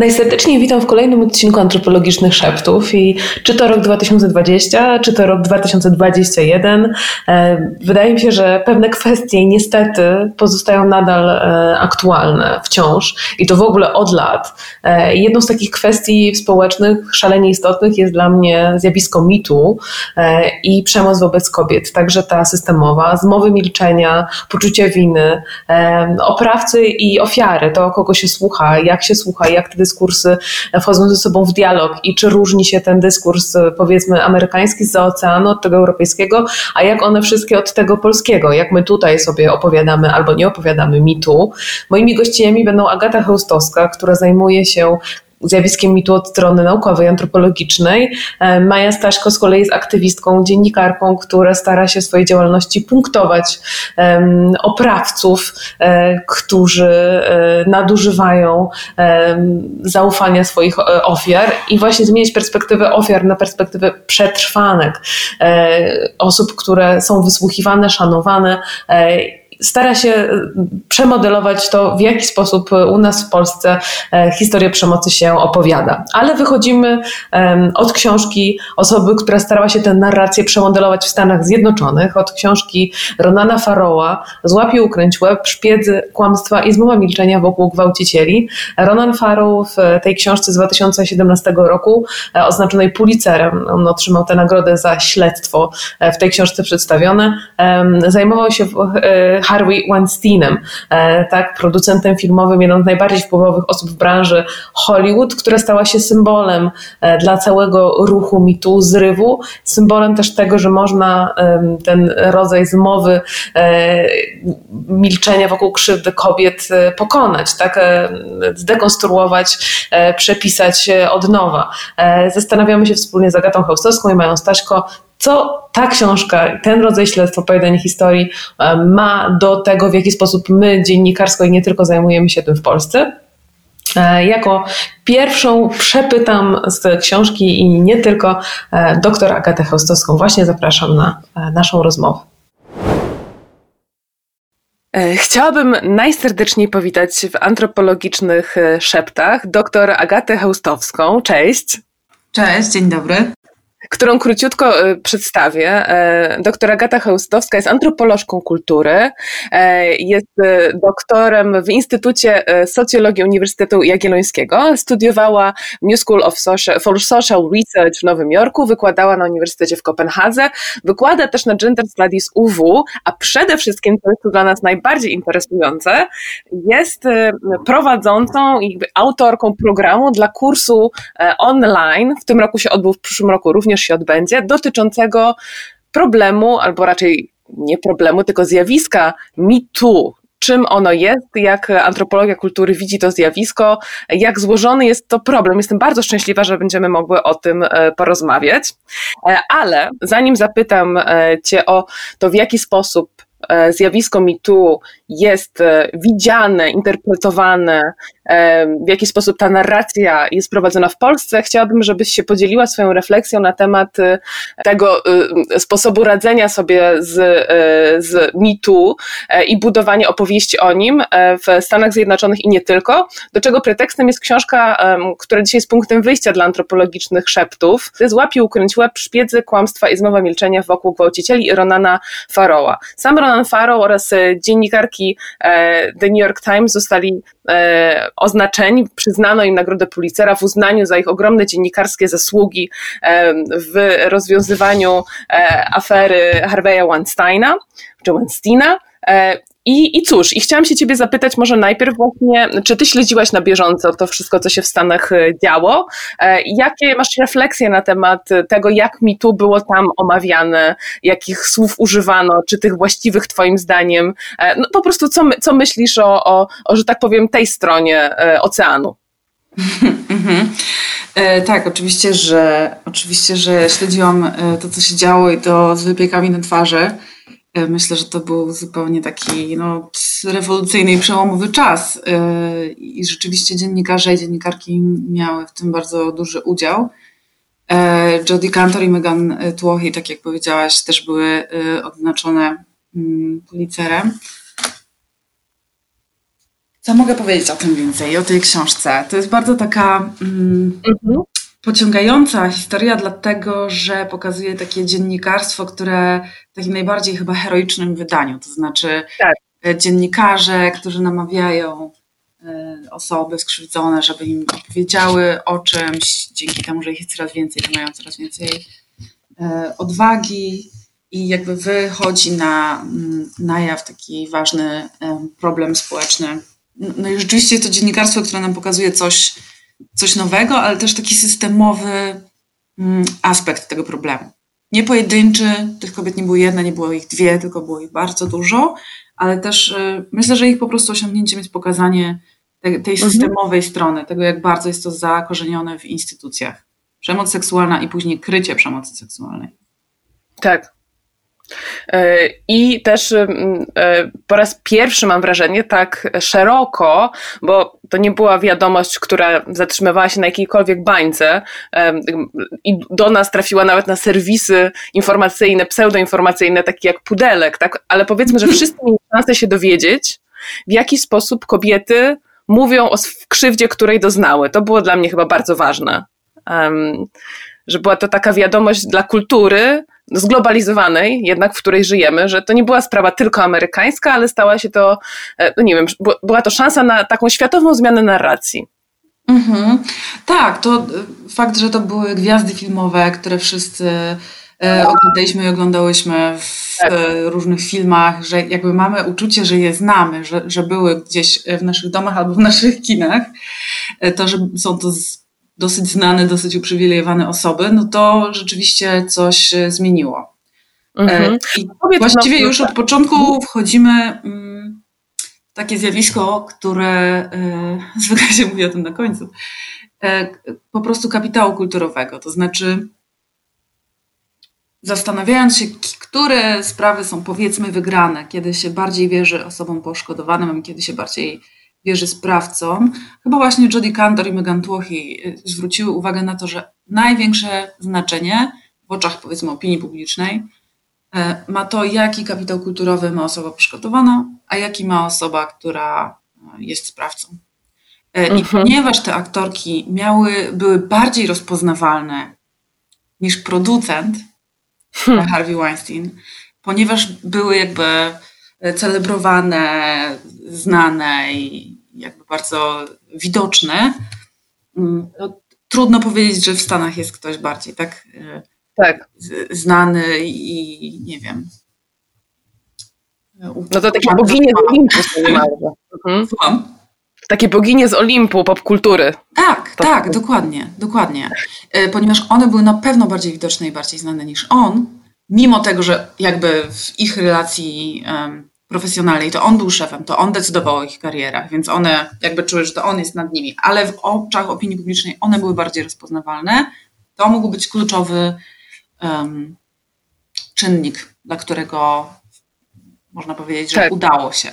Najserdeczniej witam w kolejnym odcinku Antropologicznych Szeptów i czy to rok 2020, czy to rok 2021, e, wydaje mi się, że pewne kwestie niestety pozostają nadal e, aktualne wciąż i to w ogóle od lat. E, jedną z takich kwestii społecznych szalenie istotnych jest dla mnie zjawisko mitu i przemoc wobec kobiet, także ta systemowa, zmowy milczenia, poczucie winy, oprawcy i ofiary, to kogo się słucha, jak się słucha, jak te dyskursy wchodzą ze sobą w dialog. I czy różni się ten dyskurs powiedzmy amerykański z oceanu od tego europejskiego, a jak one wszystkie od tego polskiego, jak my tutaj sobie opowiadamy albo nie opowiadamy mitu. Moimi gościami będą Agata Chełstowska, która zajmuje się zjawiskiem mitu od strony naukowej, antropologicznej. E, Maja Staśko z kolei jest aktywistką, dziennikarką, która stara się w swojej działalności punktować oprawców, um, którzy um, nadużywają zaufania swoich ofiar i właśnie zmienić perspektywę ofiar na perspektywę przetrwanek, osób, które są wysłuchiwane, szanowane stara się e, przemodelować to, w jaki sposób u nas w Polsce e, historia przemocy się opowiada. Ale wychodzimy od książki osoby, która starała się tę narrację przemodelować w Stanach Zjednoczonych, od książki Ronana Farrowa Złapił ukręć łeb, szpiedzy, kłamstwa i zmowa milczenia wokół gwałcicieli. Ronan Farrow w tej książce z 2017 roku e, oznaczonej Pulitzerem, on otrzymał tę nagrodę za śledztwo w tej książce przedstawione, zajmował się Harvey Weinsteinem, e, tak, producentem filmowym, jedną z najbardziej wpływowych osób w branży Hollywood, która stała się symbolem e, dla całego ruchu mitu, zrywu, symbolem też tego, że można ten rodzaj zmowy, e, milczenia wokół krzywdy kobiet pokonać, tak, zdekonstruować, przepisać od nowa. Zastanawiamy się wspólnie z Agatą Chełstowską i Mają Staśko, co ta książka, ten rodzaj śledztwa, opowiadania historii e, ma do tego, w jaki sposób my dziennikarsko i nie tylko zajmujemy się tym w Polsce. E, jako pierwszą przepytam z książki i nie tylko e, doktor Agatę Chełstowską. Właśnie zapraszam na naszą rozmowę. Chciałabym najserdeczniej powitać w antropologicznych szeptach doktor Agatę Chełstowską. Cześć. Cześć, dzień dobry którą króciutko e, przedstawię. E, doktor Agata Chełstowska jest antropolożką kultury, e, jest doktorem w Instytucie Socjologii Uniwersytetu Jagiellońskiego, studiowała w New School of Social, for Social Research w Nowym Jorku, wykładała na Uniwersytecie w Kopenhadze, wykłada też na Gender Studies UW, a przede wszystkim, co jest dla nas najbardziej interesujące, jest prowadzącą i autorką programu dla kursu online, w tym roku się odbył, w przyszłym roku również również się odbędzie, dotyczącego problemu, albo raczej nie problemu, tylko zjawiska mitu, czym ono jest, jak antropologia kultury widzi to zjawisko, jak złożony jest to problem. Jestem bardzo szczęśliwa, że będziemy mogły o tym e, porozmawiać. E, ale zanim zapytam e, Cię o to, w jaki sposób zjawisko mitu jest widziane, interpretowane w jaki sposób ta narracja jest prowadzona w Polsce. Chciałabym, żebyś się podzieliła swoją refleksją na temat y, tego sposobu radzenia sobie z, z mitu e, i budowania opowieści o nim e, w Stanach Zjednoczonych i nie tylko, do czego pretekstem jest książka, która dzisiaj jest punktem wyjścia dla antropologicznych szeptów. Złapił ukręć łeb, szpiedzy, kłamstwa i zmowa milczenia wokół gwałcicieli Ronana Farrowa. Sam Ronan Farrow oraz dziennikarki e, The New York Times zostali oznaczeni. Przyznano im Nagrodę Pulitzera w uznaniu za ich ogromne dziennikarskie zasługi w rozwiązywaniu e, afery Harvey'a Weinsteina, czy Weinsteina. E, I, I cóż, i chciałam się Ciebie zapytać może najpierw właśnie, czy Ty śledziłaś na bieżąco to wszystko, co się w Stanach e, działo? Jakie masz refleksje na temat tego, jak mi tu było tam omawiane, jakich słów używano, czy tych właściwych Twoim zdaniem? No po prostu, co, co myślisz o, o, o, że tak powiem, tej stronie oceanu? Mhm. E, tak, oczywiście, że oczywiście, że śledziłam e, to, co się działo i to z wypiekami na twarzy. E, myślę, że to był zupełnie taki no, rewolucyjny i przełomowy czas. E, I rzeczywiście dziennikarze i dziennikarki miały w tym bardzo duży udział. E, Jodie Cantor i Megan Tłochy, tak jak powiedziałaś, też były odznaczone mm, Pulitzerem. To mogę powiedzieć o tym więcej, o tej książce. To jest bardzo taka mm, mhm. Pociągająca historia, dlatego że pokazuje takie dziennikarstwo, które w takim najbardziej chyba heroicznym wydaniu. To znaczy tak. E, dziennikarze, którzy namawiają e, osoby skrzywdzone, żeby im opowiedziały o czymś, dzięki temu, że ich jest coraz więcej, to mają coraz więcej e, odwagi i jakby wychodzi na, mm, na jaw taki ważny problem społeczny no i rzeczywiście jest to dziennikarstwo, które nam pokazuje coś, coś nowego, ale też taki systemowy mm, aspekt tego problemu. Nie pojedynczy, tych kobiet nie było jedna, nie było ich dwie, tylko było ich bardzo dużo, ale też y, myślę, że ich po prostu osiągnięciem jest pokazanie tej, tej mhm. systemowej strony, tego jak bardzo jest to zakorzenione w instytucjach. Przemoc seksualna i później krycie przemocy seksualnej. Tak, I też e, po raz pierwszy mam wrażenie tak szeroko, bo to nie była wiadomość, która zatrzymywała się na jakiejkolwiek bańce i do nas trafiła nawet na serwisy informacyjne, pseudoinformacyjne, takie jak Pudelek, tak? ale powiedzmy, że wszyscy mieli szansę się dowiedzieć, w jaki sposób kobiety mówią o krzywdzie, której doznały. To było dla mnie chyba bardzo ważne. Um, że była to taka wiadomość dla kultury, zglobalizowanej, jednak w której żyjemy, że to nie była sprawa tylko amerykańska, ale stała się to, e, no nie wiem, była to szansa na taką światową zmianę narracji. Mhm. Tak, to e, fakt, że to były gwiazdy filmowe, które wszyscy e, oglądaliśmy i oglądałyśmy w tak. różnych filmach, że jakby mamy uczucie, że je znamy, że, że były gdzieś w naszych domach albo w naszych kinach, to, że są to dosyć znane, dosyć uprzywilejowane osoby, no to rzeczywiście coś zmieniło. Mhm. E, I właściwie już od początku wchodzimy mm, w takie zjawisko, które e, zwykle się mówi o tym na końcu, e, po prostu kapitału kulturowego. To znaczy, zastanawiając się, które sprawy są powiedzmy wygrane, kiedy się bardziej wierzy osobom poszkodowanym, kiedy się bardziej wierzy sprawcom, chyba właśnie Jodie Cantor i Megan Twohi y, zwróciły uwagę na to, że największe znaczenie w oczach powiedzmy opinii publicznej y, ma to, jaki kapitał kulturowy ma osoba poszkodowana, a jaki ma osoba, która y, jest sprawcą. I mhm. ponieważ te aktorki miały, były bardziej rozpoznawalne niż producent hmm. Harvey Weinstein, ponieważ były jakby celebrowane, znane i jakby bardzo widoczne. Mm, no, trudno powiedzieć, że w Stanach jest ktoś bardziej tak, e, tak. znany i nie wiem. No to takie boginie z Olimpu mhm. Takie boginie z Olimpu popkultury. Tak, to tak, dokładnie, dokładnie. E, ponieważ one były na pewno bardziej widoczne i bardziej znane niż on, mimo tego, że jakby w ich relacji um, profesjonalnej, to on był szefem, to on decydował o ich karierach, więc one jakby czuły, że to on jest nad nimi, ale w oczach opinii publicznej one były bardziej rozpoznawalne. To mógł być kluczowy um, czynnik, dla którego można powiedzieć, że tak. udało się.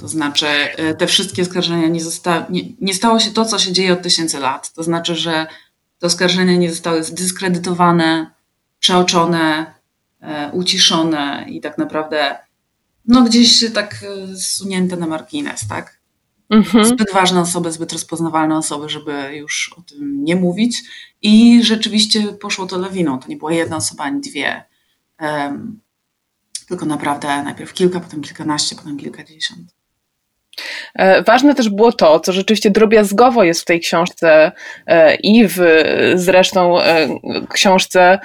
To znaczy, y, te wszystkie oskarżenia nie, zosta- nie, nie stało się to, co się dzieje od tysięcy lat. To znaczy, że te oskarżenia nie zostały zdyskredytowane, przeoczone, e, uciszone i tak naprawdę no gdzieś tak e, zsunięte na margines, tak? Mhm. Zbyt ważne osoby, zbyt rozpoznawalne osoby, żeby już o tym nie mówić. I rzeczywiście poszło to lawiną. To nie była jedna osoba, ani dwie. Um, tylko naprawdę najpierw kilka, potem kilkanaście, potem kilkadziesiąt. E, ważne też było to, co rzeczywiście drobiazgowo jest w tej książce e, i w zresztą e, książce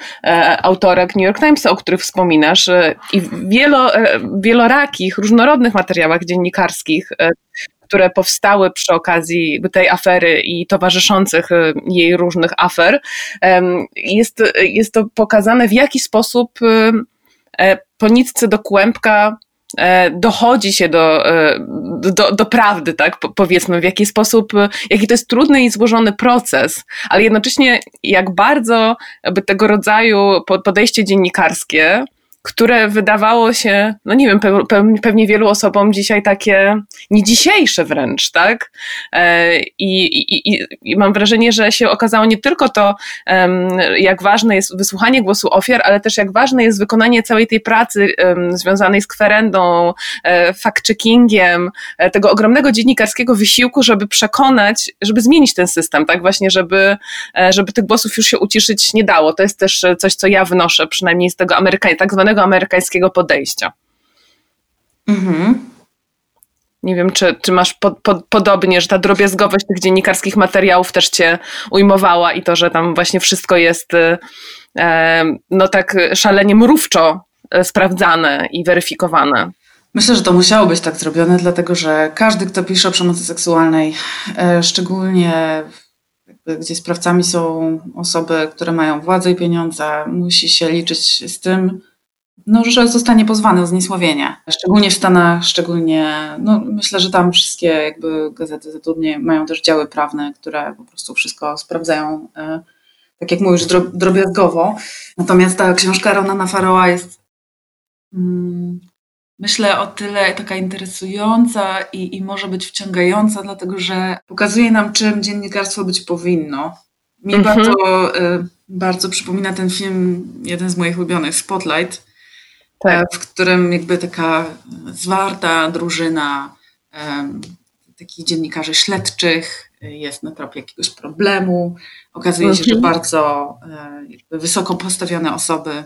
autorek New York Timesa, o których wspominasz, i w wielo, wielorakich, różnorodnych materiałach dziennikarskich, które powstały przy okazji tej afery i towarzyszących jej różnych afer, jest, jest to pokazane, w jaki sposób po do kłębka dochodzi się do, e, do, do prawdy, tak? powiedzmy, w jaki sposób, jaki to jest trudny i złożony proces, ale jednocześnie jak bardzo by tego rodzaju podejście dziennikarskie, które wydawało się, no nie wiem, pewnie wielu osobom dzisiaj takie nie dzisiejsze wręcz, tak? E, I, i, i mam wrażenie, że się okazało nie tylko to, jak ważne jest wysłuchanie głosu ofiar, ale też jak ważne jest wykonanie całej tej pracy związanej z kwerendą, e, fact-checkingiem, e, tego ogromnego dziennikarskiego wysiłku, żeby przekonać, żeby zmienić ten system, tak? Właśnie, żeby, żeby tych głosów już się uciszyć nie dało. To jest też coś, co ja wynoszę, przynajmniej z tego Ameryka, tak zwanego amerykańskiego podejścia. Mhm. Nie wiem, czy, czy masz po, po, podobnie, że ta drobiazgowość tych dziennikarskich materiałów też cię ujmowała i to, że tam właśnie wszystko jest e, no tak szalenie mrówczo e, sprawdzane i weryfikowane. Myślę, że to musiało być tak zrobione, dlatego że każdy, kto pisze o przemocy seksualnej, e, szczególnie gdzie sprawcami są osoby, które mają władzę i pieniądze, musi się liczyć z tym, no, że zostanie pozwany o zniesławienie. Szczególnie w Stanach, szczególnie, no, myślę, że tam wszystkie jakby gazety zatrudnie mają też działy prawne, które po prostu wszystko sprawdzają, e, tak jak mówisz, drobiazgowo. Natomiast ta książka Ronana Faroa jest mm, myślę o tyle taka interesująca i, i może być wciągająca, dlatego że pokazuje nam, czym dziennikarstwo być powinno. Mi mhm. bardzo, y, bardzo przypomina ten film, jeden z moich ulubionych, Spotlight, tak. w którym jakby taka zwarta drużyna takich dziennikarzy śledczych jest na tropie jakiegoś problemu. Okazuje się, że mhm. bardzo jakby wysoko postawione osoby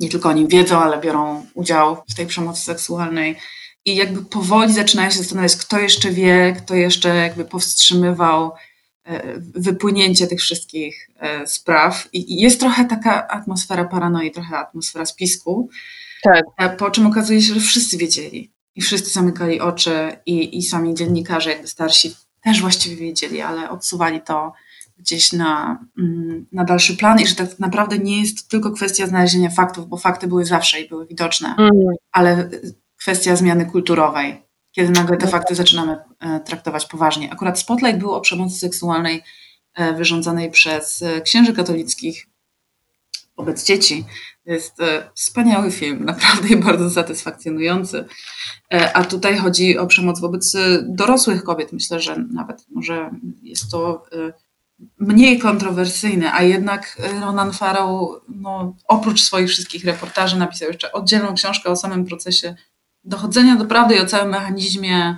nie tylko o nim wiedzą, ale biorą udział w tej przemocy seksualnej. I jakby powoli zaczynają się zastanawiać, kto jeszcze wie, kto jeszcze jakby powstrzymywał e, wypłynięcie tych wszystkich e, spraw. I jest trochę taka atmosfera paranoi, trochę atmosfera spisku. Tak. E, po czym okazuje się, że wszyscy wiedzieli i wszyscy zamykali oczy i, i sami dziennikarze, jakby starsi, też właściwie wiedzieli, ale odsuwali to gdzieś na, mm, na dalszy plan i że tak naprawdę nie jest tylko kwestia znalezienia faktów, bo fakty były zawsze i były widoczne, mm. ale kwestia zmiany kulturowej, kiedy nagle te fakty zaczynamy e, traktować poważnie. Akurat Spotlight był o przemocy seksualnej e, wyrządzanej przez e, księży katolickich wobec dzieci. Jest wspaniały film, naprawdę bardzo satysfakcjonujący. A tutaj chodzi o przemoc wobec dorosłych kobiet. Myślę, że nawet może jest to mniej kontrowersyjny, a jednak Ronan Farrow no, oprócz swoich wszystkich reportaży napisał jeszcze oddzielną książkę o samym procesie dochodzenia do prawdy i o całym mechanizmie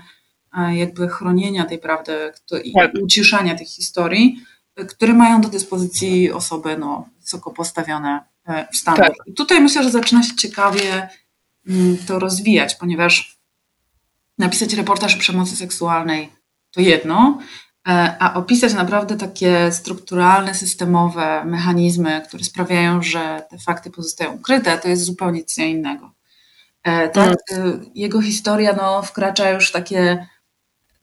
e, jakby chronienia tej prawdy i tak. uciszania tych historii, które mają do dyspozycji osoby no, wysoko postawione e, w Stanach. Tak. I tutaj myślę, że zaczyna się ciekawie mm, to rozwijać, ponieważ napisać reportaż o przemocy seksualnej to jedno, E, a opisać naprawdę takie strukturalne, systemowe mechanizmy, które sprawiają, że te fakty pozostają ukryte, to jest zupełnie co innego. E, tak, mm. Jego historia no, wkracza już takie,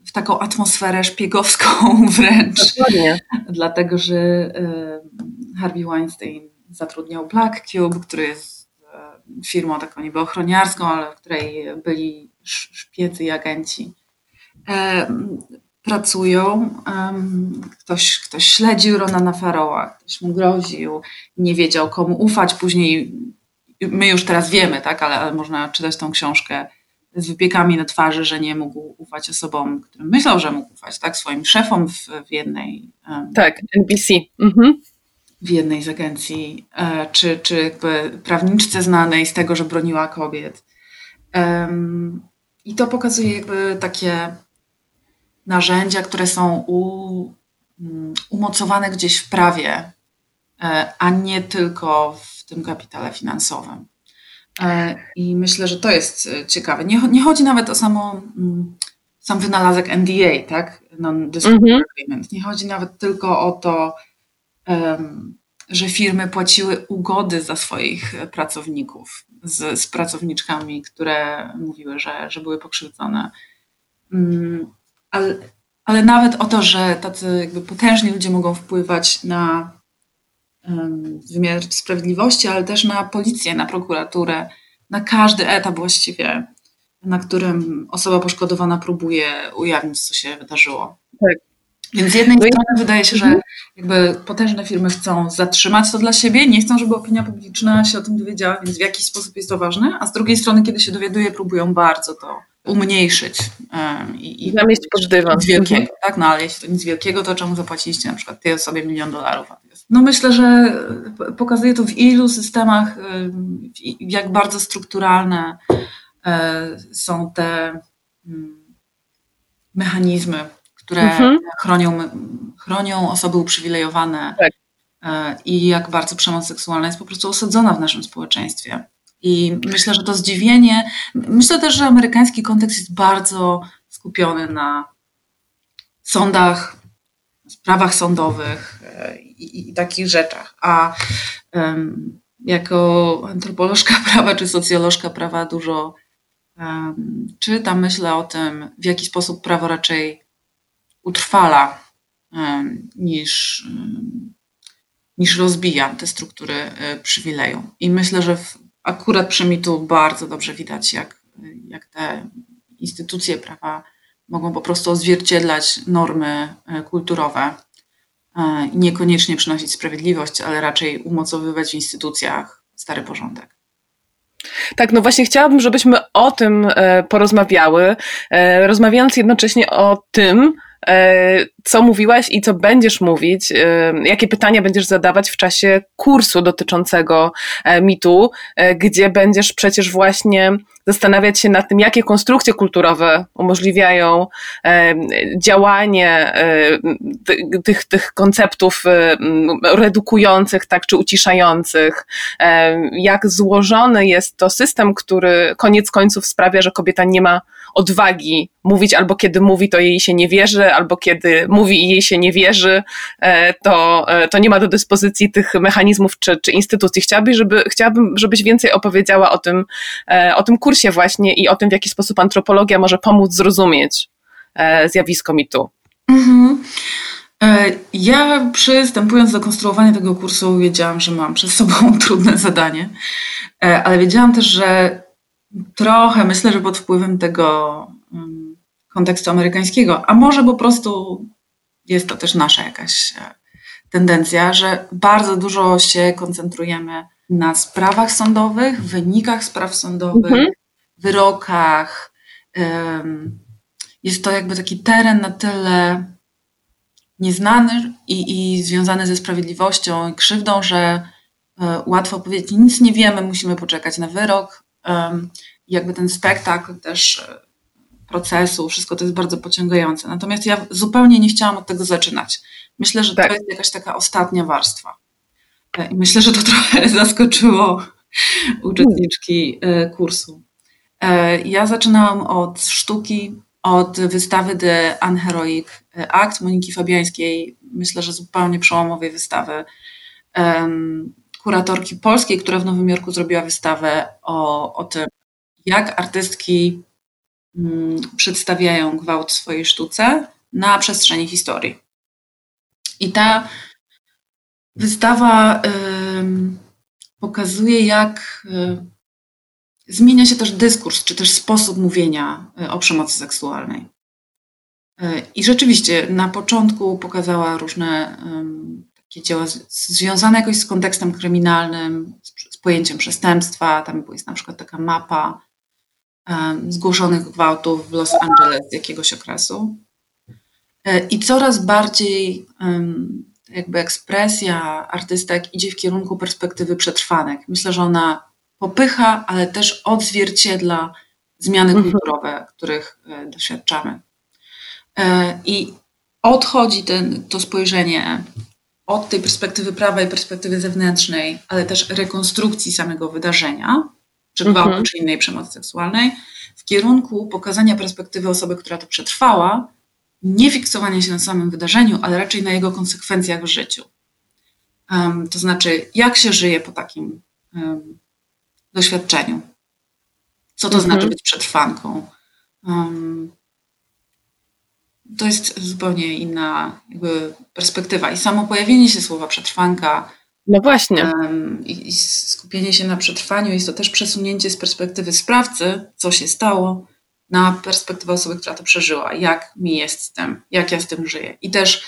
w taką atmosferę szpiegowską wręcz. Dokładnie. Dlatego, że Harvey Weinstein zatrudniał Black Cube, który jest firmą taką niby ochroniarską, ale w której byli szpiedzy i agenci pracują. Ktoś, ktoś śledził Ronana Faroła, ktoś mu groził, nie wiedział komu ufać. Później my już teraz wiemy, tak, ale, ale można czytać tą książkę z wypiekami na twarzy, że nie mógł ufać osobom, którym myślał, że mógł ufać, tak, swoim szefom w, w jednej. Tak, NBC. Mhm. W jednej z agencji, e, czy, czy jakby prawniczce znanej z tego, że broniła kobiet. I to pokazuje jakby takie narzędzia, które są u, mm, umocowane gdzieś w prawie, e, a nie tylko w tym kapitale finansowym. E, I myślę, że to jest e, ciekawe. Nie, nie chodzi nawet o samo, mm, sam wynalazek NDA, tak? Non-disclosure mhm. agreement. Nie chodzi nawet tylko o to, że firmy płaciły ugody za swoich pracowników z, z pracowniczkami, które mówiły, że, że były pokrzywdzone. Mm, ale, ale nawet o to, że tacy jakby potężni ludzie mogą wpływać na wymiar sprawiedliwości, ale też na policję, na prokuraturę, na każdy etap właściwie, na którym osoba poszkodowana próbuje ujawnić, co się wydarzyło. Tak. Więc z jednej no strony i... wydaje się, że mhm. jakby potężne firmy chcą zatrzymać to dla siebie, nie chcą, żeby opinia publiczna się o tym dowiedziała, więc w jakiś sposób jest to ważne, a z drugiej strony, kiedy się dowiaduje, próbują bardzo to umniejszyć um, i, i zamieść pod dywan. Nic wielkiego, mhm. tak? No ale jeśli to nic wielkiego, to czemu zapłaciliście na przykład tej osobie milion dolarów? No myślę, że pokazuje to w ilu systemach, jak bardzo strukturalne e, są te mm, mechanizmy, które mhm. chronią, chronią osoby uprzywilejowane tak. E, i jak bardzo przemoc seksualna jest po prostu osadzona w naszym społeczeństwie. I myślę, że to zdziwienie, myślę też, że amerykański kontekst jest bardzo skupiony na sądach, sprawach sądowych e, i, i takich rzeczach. A um, jako antropolożka prawa czy socjolożka prawa dużo um, czytam, myślę o tym, w jaki sposób prawo raczej utrwala um, niż, niż rozbija te struktury e, przywileju. I myślę, że w, akurat przy mitu bardzo dobrze widać, jak, jak te instytucje prawa mogą po prostu odzwierciedlać normy e, kulturowe e, i niekoniecznie przynosić sprawiedliwość, ale raczej umocowywać w instytucjach stary porządek. Tak, no właśnie chciałabym, żebyśmy o tym e, porozmawiały, rozmawiając jednocześnie o tym, co mówiłaś i co będziesz mówić, e, jakie pytania będziesz zadawać w czasie kursu dotyczącego e, mitu, gdzie będziesz przecież właśnie zastanawiać się nad tym, jakie konstrukcje kulturowe umożliwiają działanie tych, tych konceptów redukujących, tak, czy uciszających, jak złożony jest to system, który koniec końców sprawia, że kobieta nie ma odwagi mówić, albo kiedy mówi, to jej się nie wierzy, albo kiedy mówi i jej się nie wierzy, e, to, e, to nie ma do dyspozycji tych mechanizmów czy, czy instytucji. Chciałabym, żeby, chciałabym, żebyś więcej opowiedziała o tym, e, o tym kursie właśnie i o tym, w jaki sposób antropologia może pomóc zrozumieć zjawisko mitu. Mhm. Ja przystępując do konstruowania tego kursu wiedziałam, że mam przed sobą trudne zadanie, ale wiedziałam też, że trochę myślę, że pod wpływem tego mm, kontekstu amerykańskiego, a może po prostu jest to też nasza jakaś e, tendencja, że bardzo dużo się koncentrujemy na sprawach sądowych, wynikach spraw sądowych, mhm. wyrokach. Jest to jakby taki teren na tyle nieznany i, i związany ze sprawiedliwością i krzywdą, że e, łatwo powiedzieć, nic nie wiemy, musimy poczekać na wyrok, jakby ten spektakl też e, procesu, wszystko to jest bardzo pociągające. Natomiast ja zupełnie nie chciałam od tego zaczynać. Myślę, że tak. to jest jakaś taka ostatnia warstwa. E, I myślę, że to trochę zaskoczyło uczestniczki e, kursu. Ja zaczynałam od sztuki, od wystawy The Unheroic Act Moniki Fabiańskiej. Myślę, że zupełnie przełomowej wystawy kuratorki polskiej, która w Nowym Jorku zrobiła wystawę o, o tym, jak artystki przedstawiają gwałt w swojej sztuce na przestrzeni historii. I ta wystawa pokazuje, jak y, zmienia się też dyskurs, czy też sposób mówienia y, o przemocy seksualnej. I rzeczywiście na początku pokazała różne takie dzieła związane jakoś z kontekstem kryminalnym, z, pojęciem przestępstwa. Tam jest na przykład taka mapa zgłoszonych gwałtów w Los Angeles z jakiegoś okresu. E, I coraz bardziej jakby ekspresja artystek idzie w kierunku perspektywy przetrwanek. Myślę, że ona popycha, ale też odzwierciedla zmiany mhm. kulturowe, których e, doświadczamy. E, I odchodzi ten, to spojrzenie od tej perspektywy prawa i perspektywy zewnętrznej, ale też rekonstrukcji samego wydarzenia, czy gwałtu, mhm. czy innej przemocy seksualnej, w kierunku pokazania perspektywy osoby, która to przetrwała, nie fiksowania się na samym wydarzeniu, ale raczej na jego konsekwencjach w życiu. Um, to znaczy, jak się żyje po takim um, doświadczeniu? Co to mhm. znaczy być przetrwanką? Um, to jest zupełnie inna jakby perspektywa. I samo pojawienie się słowa przetrwanka no właśnie. Um, i, I skupienie się na przetrwaniu jest to też przesunięcie z perspektywy sprawcy, co się stało, na perspektywę osoby, która to przeżyła, jak mi jest z tym, jak ja z tym żyję. I też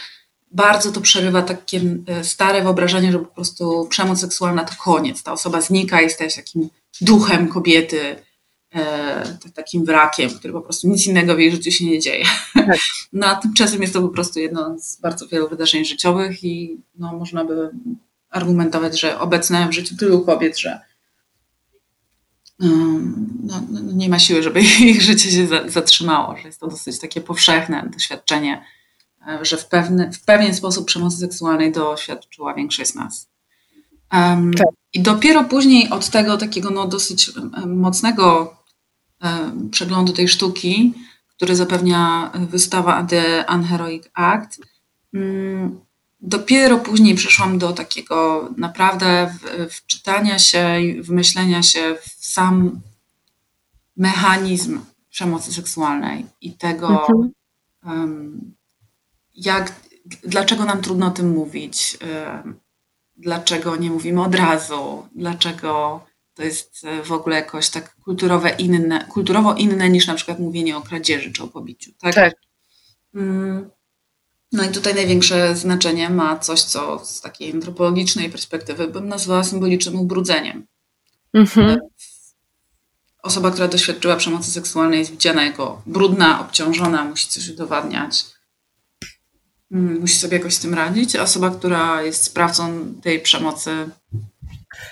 bardzo to przerywa takie e, stare wyobrażenie, że po prostu przemoc seksualna to koniec. Ta osoba znika i staje się takim duchem kobiety, e, takim wrakiem, który po prostu nic innego w jej życiu się nie dzieje. Tak. No a tymczasem jest to po prostu jedno z bardzo wielu wydarzeń życiowych i no, można by argumentować, że obecne w życiu tylu kobiet, że um, no, no, nie ma siły, żeby ich życie się zatrzymało, że jest to dosyć takie powszechne doświadczenie E, że w, pewny, w pewien sposób przemocy seksualnej doświadczyła większość z nas. Um, tak. I dopiero później od tego takiego no, dosyć mocnego um, przeglądu tej sztuki, który zapewnia wystawa The Unheroic Act, um, dopiero później przeszłam do takiego naprawdę wczytania się, wmyślenia się w sam mechanizm przemocy seksualnej i tego, mhm. um, jak, dlaczego nam trudno o tym mówić, dlaczego nie mówimy od razu, dlaczego to jest e, w ogóle jakoś tak kulturowe inne, kulturowo inne niż na przykład mówienie o kradzieży czy o pobiciu. Tak? tak. Mm. No i tutaj największe znaczenie ma coś, co z takiej antropologicznej perspektywy bym nazwała symbolicznym ubrudzeniem. Mhm. Osoba, która doświadczyła przemocy seksualnej jest widziana jako brudna, obciążona, musi coś udowadniać Mm, musi sobie jakoś z tym radzić. Osoba, która jest sprawcą tej przemocy,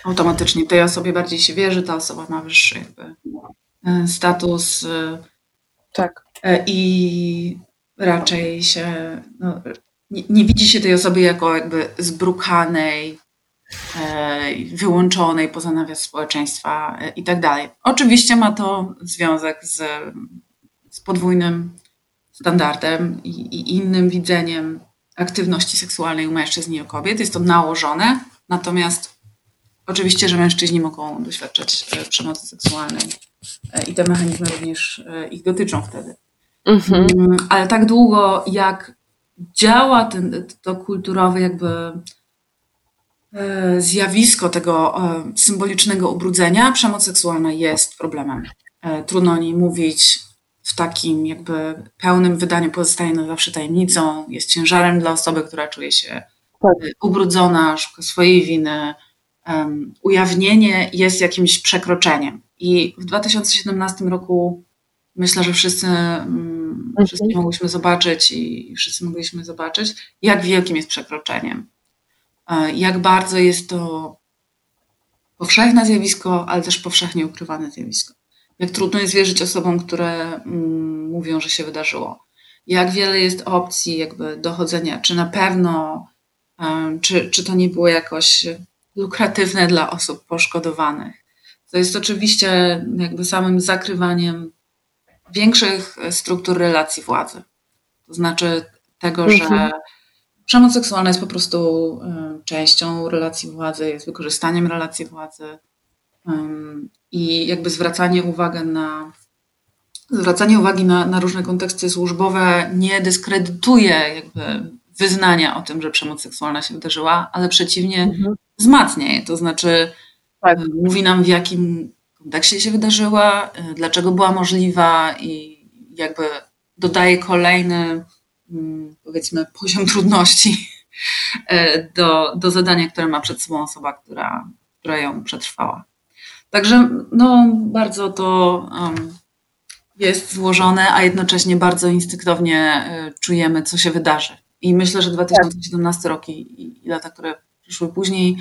automatycznie tej osobie bardziej się wierzy, ta osoba ma wyższy jakby e, status. E, tak. E, I raczej się no, nie, nie, widzi się tej osoby jako jakby zbrukanej, wyłączonej poza nawias społeczeństwa i tak dalej. Oczywiście ma to związek z, z podwójnym standardem i, i innym widzeniem aktywności seksualnej u mężczyzn i u kobiet. Jest to nałożone, natomiast oczywiście, że mężczyźni mogą doświadczać e, przemocy seksualnej e, i te mechanizmy również e, ich dotyczą wtedy. Mhm. Mm, ale tak długo, jak działa ten, to kulturowe jakby zjawisko tego symbolicznego ubrudzenia, przemoc seksualna jest problemem. Trudno o niej mówić, w takim jakby pełnym wydaniu pozostaje na zawsze tajemnicą, jest ciężarem dla osoby, która czuje się tak. ubrudzona, szuka swojej winy. Um, ujawnienie jest jakimś przekroczeniem. I w 2017 roku myślę, że wszyscy, um, wszyscy mogliśmy zobaczyć i wszyscy mogliśmy zobaczyć, jak wielkim jest przekroczeniem. E, jak bardzo jest to powszechne zjawisko, ale też powszechnie ukrywane zjawisko jak trudno jest wierzyć osobom, które mm, mówią, że się wydarzyło. Jak wiele jest opcji jakby dochodzenia, czy na pewno, um, czy, czy to nie było jakoś lukratywne dla osób poszkodowanych. To jest oczywiście jakby samym zakrywaniem większych struktur relacji władzy. To znaczy tego, mhm. że przemoc seksualna jest po prostu um, częścią relacji władzy, jest wykorzystaniem relacji władzy. I jakby zwracanie uwagi na zwracanie uwagi na, na różne konteksty służbowe nie dyskredytuje jakby wyznania o tym, że przemoc seksualna się wydarzyła, ale przeciwnie mhm. wzmacnia je. To znaczy tak. mówi nam w jakim kontekście się wydarzyła, dlaczego była możliwa i jakby dodaje kolejny mm, powiedzmy poziom trudności e, do, do zadania, które ma przed sobą osoba, która, która ją przetrwała. Także no, bardzo to um, jest złożone, a jednocześnie bardzo instynktownie y, czujemy, co się wydarzy. I myślę, że 2017 tak. rok i, i lata, które przyszły później,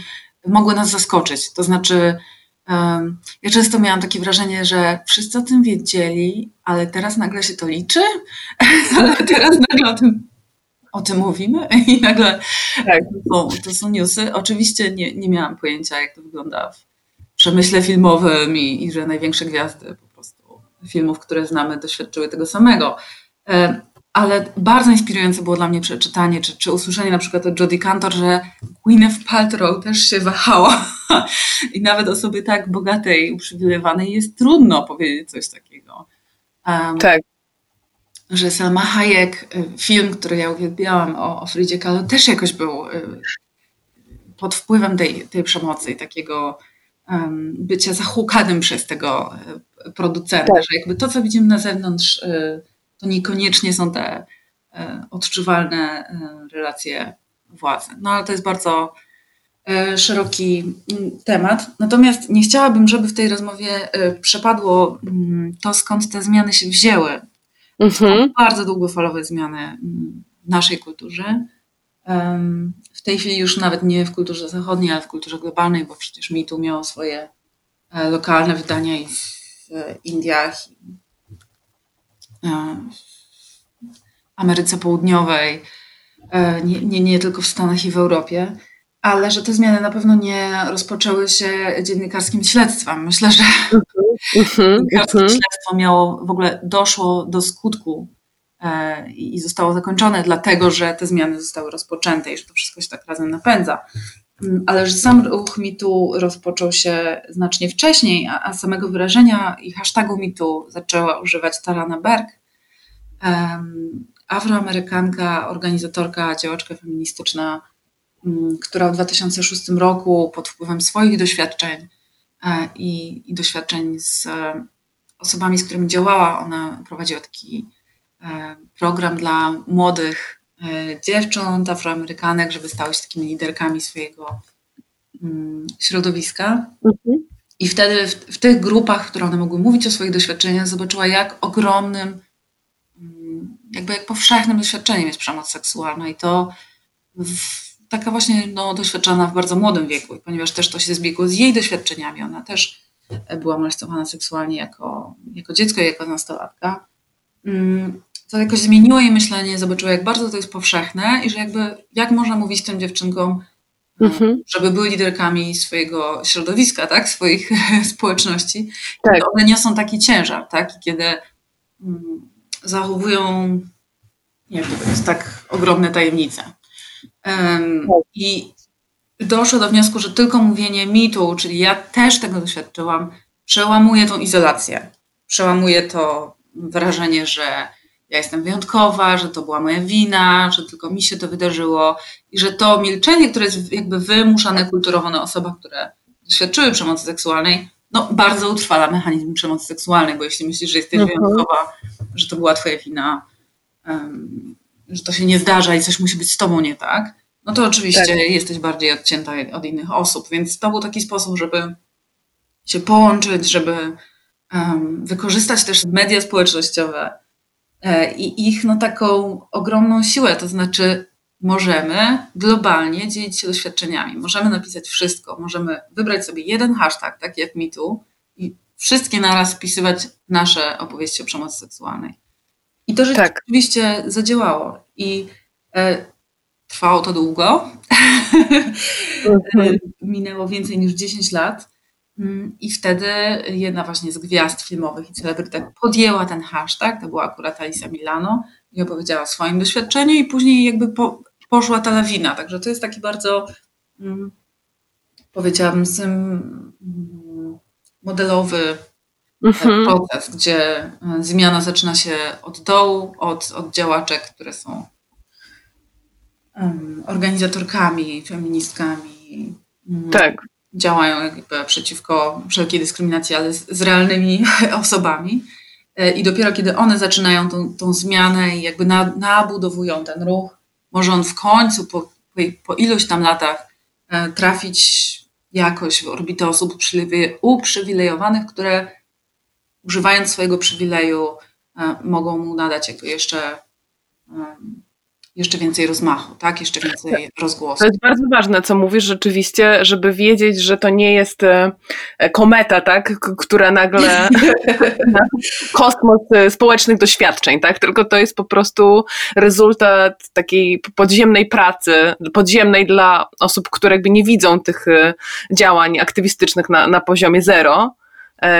mogły nas zaskoczyć. To znaczy, ja często miałam takie wrażenie, że wszyscy o tym wiedzieli, ale teraz nagle się to liczy, ale teraz nagle o tym, o tym mówimy i nagle tak. to, to są newsy. Oczywiście nie, nie miałam pojęcia, jak to wygląda w przemyśle filmowym i, i że największe gwiazdy po prostu filmów, które znamy, doświadczyły tego samego. Ale bardzo inspirujące było dla mnie przeczytanie, czy, czy usłyszenie na przykład od Jodie Cantor, że Gwyneth Paltrow też się wahała. I nawet osobie tak bogatej, uprzywilejowanej jest trudno powiedzieć coś takiego. Um, tak. Że Selma Hayek, y, film, który ja uwielbiałam o, o Fridzie Kahlo, też jakoś był y, pod wpływem tej, tej przemocy i takiego um, bycia zahłukanym przez tego e, producenta, tak. że jakby to, co widzimy na zewnątrz, e, to niekoniecznie są te odczuwalne relacje władzy. No ale to jest bardzo szeroki mm, temat. Natomiast nie chciałabym, żeby w tej rozmowie przepadło mm, to, skąd te zmiany się wzięły. Mhm. Bardzo długofalowe zmiany mm, w naszej kulturze w tej chwili już nawet nie w kulturze zachodniej, ale w kulturze globalnej, bo przecież MeToo miało swoje e, lokalne wydania i w Indiach, e, Ameryce Południowej, e, nie, nie, nie tylko w Stanach i w Europie, ale że te zmiany na pewno nie rozpoczęły się dziennikarskim śledztwem. Myślę, że mhm, mhm, dziennikarskie mhm. śledztwo miało w ogóle doszło do skutku E, i zostało zakończone, dlatego że te zmiany zostały rozpoczęte i że to wszystko się tak razem napędza. Mm, ale że sam ruch mitu rozpoczął się znacznie wcześniej, a, a samego wyrażenia i hashtagu mitu zaczęła używać Tarana Berg, um, afroamerykanka, organizatorka, działaczka feministyczna, um, która w 2006 roku pod wpływem swoich doświadczeń e, i, i, doświadczeń z e, osobami, z którymi działała, ona prowadziła taki E, program dla młodych dziewcząt, afroamerykanek, żeby stały się takimi liderkami swojego mm, środowiska. Mhm. I wtedy w, w, tych grupach, które one mogły mówić o swoich doświadczeniach, zobaczyła, jak ogromnym, mm, jakby jak powszechnym doświadczeniem jest przemoc seksualna. I to w, taka właśnie no, doświadczona w bardzo młodym wieku, ponieważ też to się zbiegło z jej doświadczeniami. Ona też była molestowana seksualnie jako, jako dziecko i jako nastolatka. To jakoś zmieniło jej myślenie, zobaczyła, jak bardzo to jest powszechne i że jakby, jak można mówić tym dziewczynkom, mhm. żeby były liderkami swojego środowiska, tak, swoich społeczności. Tak. one niosą taki ciężar, tak, i kiedy mm, zachowują, jak to jest, tak ogromne tajemnice. Um, I doszło do wniosku, że tylko mówienie mitu, czyli ja też tego doświadczyłam, przełamuje tą izolację. Przełamuje to wrażenie, że ja jestem wyjątkowa, że to była moja wina, że tylko mi się to wydarzyło i że to milczenie, które jest jakby wymuszane kulturowo na osobach, które doświadczyły przemocy seksualnej, no bardzo utrwala mechanizm przemocy seksualnej, bo jeśli myślisz, że jesteś mhm. wyjątkowa, że to była twoja wina, um, że to się nie zdarza i coś musi być z tobą nie tak, no to oczywiście tak. jesteś bardziej odcięta od innych osób, więc to był taki sposób, żeby się połączyć, żeby um, wykorzystać też media społecznościowe, i ich no, taką ogromną siłę, to znaczy możemy globalnie dzielić się doświadczeniami, możemy napisać wszystko, możemy wybrać sobie jeden hashtag, taki jak MeToo i wszystkie naraz wpisywać nasze opowieści o przemocy seksualnej. I to tak. rzeczywiście zadziałało i e, trwało to długo, mhm. minęło więcej niż 10 lat, I wtedy jedna właśnie z gwiazd filmowych i celebrytek podjęła ten hashtag, to była akurat Alicia Milano i opowiedziała o swoim doświadczeniu i później jakby po, poszła ta lawina. Także to jest taki bardzo, mm, powiedziałabym, mm, modelowy e, mhm. proces, gdzie e, zmiana zaczyna się od dołu, od, od działaczek, które są um, organizatorkami, feministkami. Tak działają jakby przeciwko wszelkiej dyskryminacji, ale z, z realnymi osobami. E, I dopiero kiedy one zaczynają tą, tą zmianę i jakby na, nabudowują ten ruch, może on w końcu po, po, po iluś tam latach e, trafić jakoś w orbitę osób uprzywilejowanych, które używając swojego przywileju e, mogą mu nadać jakby jeszcze jeszcze więcej rozmachu, tak? Jeszcze więcej rozgłosu. To jest bardzo ważne, co mówisz rzeczywiście, żeby wiedzieć, że to nie jest e, kometa, tak? Która nagle kosmos e, społecznych doświadczeń, tak? Tylko to jest po prostu rezultat takiej podziemnej pracy, podziemnej dla osób, które jakby nie widzą tych e, działań aktywistycznych na, na poziomie zero E,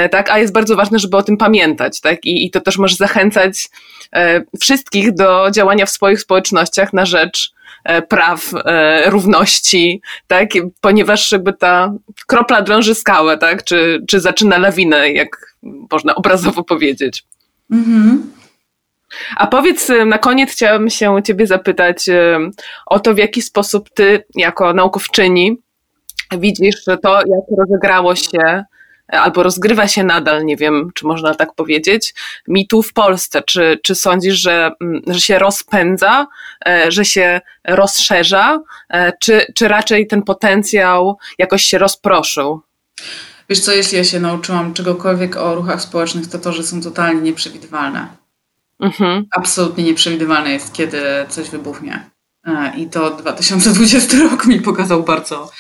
tak? A jest bardzo ważne, żeby o tym pamiętać, tak? I, i to też może zachęcać e, wszystkich do działania w swoich społecznościach na rzecz e, praw, równości, tak? Ponieważ jakby ta kropla drąży skałę, tak? Czy, czy zaczyna lawinę, jak można obrazowo powiedzieć. Mhm. A powiedz, na koniec chciałabym się Ciebie zapytać o to, w jaki sposób Ty, jako naukowczyni, widzisz to, jak rozegrało się albo rozgrywa się nadal, nie wiem, czy można tak powiedzieć, mitu w Polsce? Czy, czy sądzisz, że, mm, że się rozpędza, e, że się rozszerza, e, czy, czy raczej ten potencjał jakoś się rozproszył? Wiesz co, jeśli ja się nauczyłam czegokolwiek o ruchach społecznych, to to, że są totalnie nieprzewidywalne. Mhm. Absolutnie nieprzewidywalne jest, kiedy coś wybuchnie. E, I to 2020 rok mi pokazał bardzo,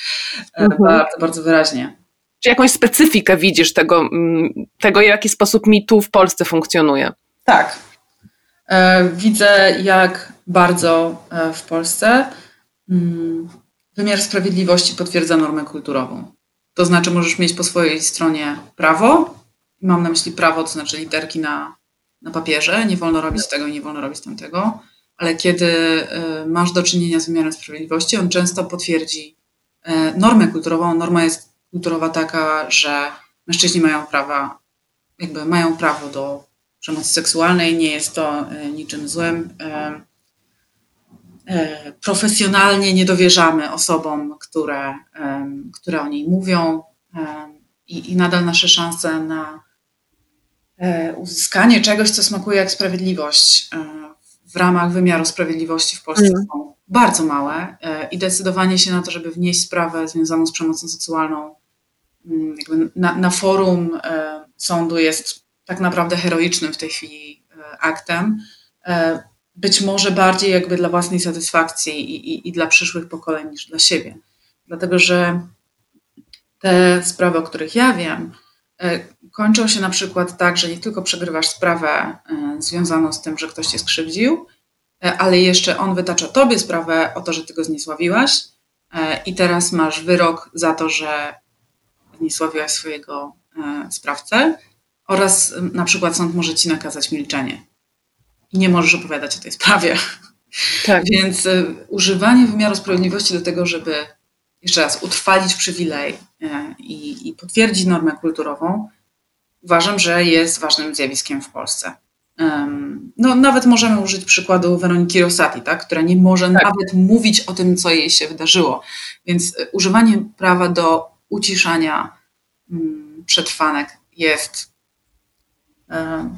mhm. bardzo, bardzo wyraźnie. Czy jakąś specyfikę widzisz tego, mm, tego w jaki sposób MeToo w Polsce funkcjonuje? Tak. E, widzę, jak bardzo e, w Polsce mm, wymiar sprawiedliwości potwierdza normę kulturową. To znaczy, możesz mieć po swojej stronie prawo, mam na myśli prawo, to znaczy literki na, na papierze, nie wolno robić tego i nie wolno robić tamtego, ale kiedy e, masz do czynienia z wymiarem sprawiedliwości, on często potwierdzi normę kulturową. Norma jest kulturowa taka, że mężczyźni mają prawa, jakby mają prawo do przemocy seksualnej, nie jest to e, niczym złym. E, e, profesjonalnie nie dowierzamy osobom, które, które o niej mówią i, i nadal nasze szanse na uzyskanie czegoś, co smakuje jak sprawiedliwość w ramach wymiaru sprawiedliwości w Polsce mm. są bardzo małe i decydowanie się na to, żeby wnieść sprawę związaną z przemocą seksualną na, na, forum e, sądu jest tak naprawdę heroicznym w tej chwili e, aktem. E, być może bardziej jakby dla własnej satysfakcji i, i, i dla przyszłych pokoleń niż dla siebie. Dlatego, że te sprawy, o których ja wiem, kończą się na przykład tak, że nie tylko przegrywasz sprawę związaną z tym, że ktoś cię skrzywdził, ale jeszcze on wytacza tobie sprawę o to, że ty go zniesławiłaś i teraz masz wyrok za to, że zniesławiłaś swojego e, sprawcę oraz na przykład sąd może ci nakazać milczenie i nie możesz opowiadać o tej sprawie. Tak. Więc e, używanie wymiaru sprawiedliwości do tego, żeby jeszcze raz utrwalić przywilej e, i, i potwierdzić normę kulturową, uważam, że jest ważnym zjawiskiem w Polsce. No, nawet możemy użyć przykładu Weroniki Rosati, tak, która nie może tak. nawet mówić o tym, co jej się wydarzyło. Więc używanie prawa do uciszania mm, przetrwanek jest e,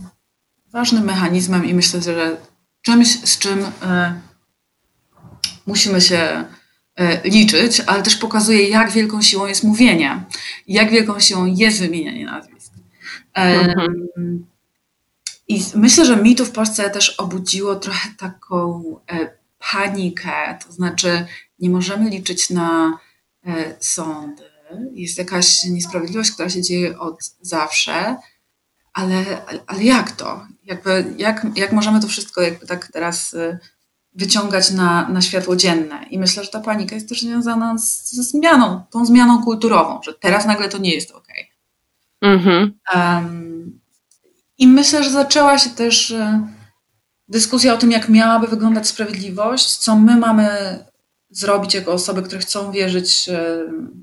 ważnym mechanizmem i myślę, że czymś, z czym e, musimy się e, liczyć, ale też pokazuje, jak wielką siłą jest mówienie, jak wielką siłą jest wymienianie nazwisk. Mhm. I myślę, że mi w Polsce też obudziło trochę taką panikę, to znaczy nie możemy liczyć na sądy, jest jakaś niesprawiedliwość, która się dzieje od zawsze, ale, ale jak to? Jakby, jak, jak możemy to wszystko jakby tak teraz y, wyciągać na, na światło dzienne? I myślę, że ta panika jest też związana z, ze zmianą, tą zmianą kulturową, że teraz nagle to nie jest ok. Mhm. Um, I myślę, że zaczęła się też y, dyskusja o tym, jak miałaby wyglądać sprawiedliwość, co my mamy zrobić jako osoby, które chcą wierzyć e,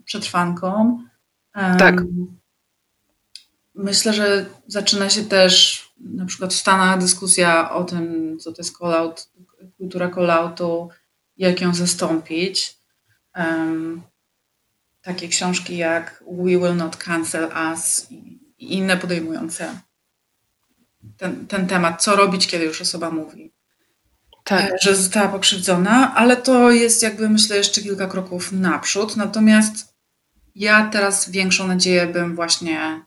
przetrwankom. Tak. Myślę, że zaczyna się też na przykład w Stanach dyskusja o tym, co to jest call-out, kultura call-outu, jak ją zastąpić. Um, takie książki jak We Will Not Cancel Us i, i inne podejmujące ten, ten temat, co robić, kiedy już osoba mówi tak. E, że została pokrzywdzona, ale to jest jakby myślę jeszcze kilka kroków naprzód. Natomiast ja teraz większą nadzieję bym właśnie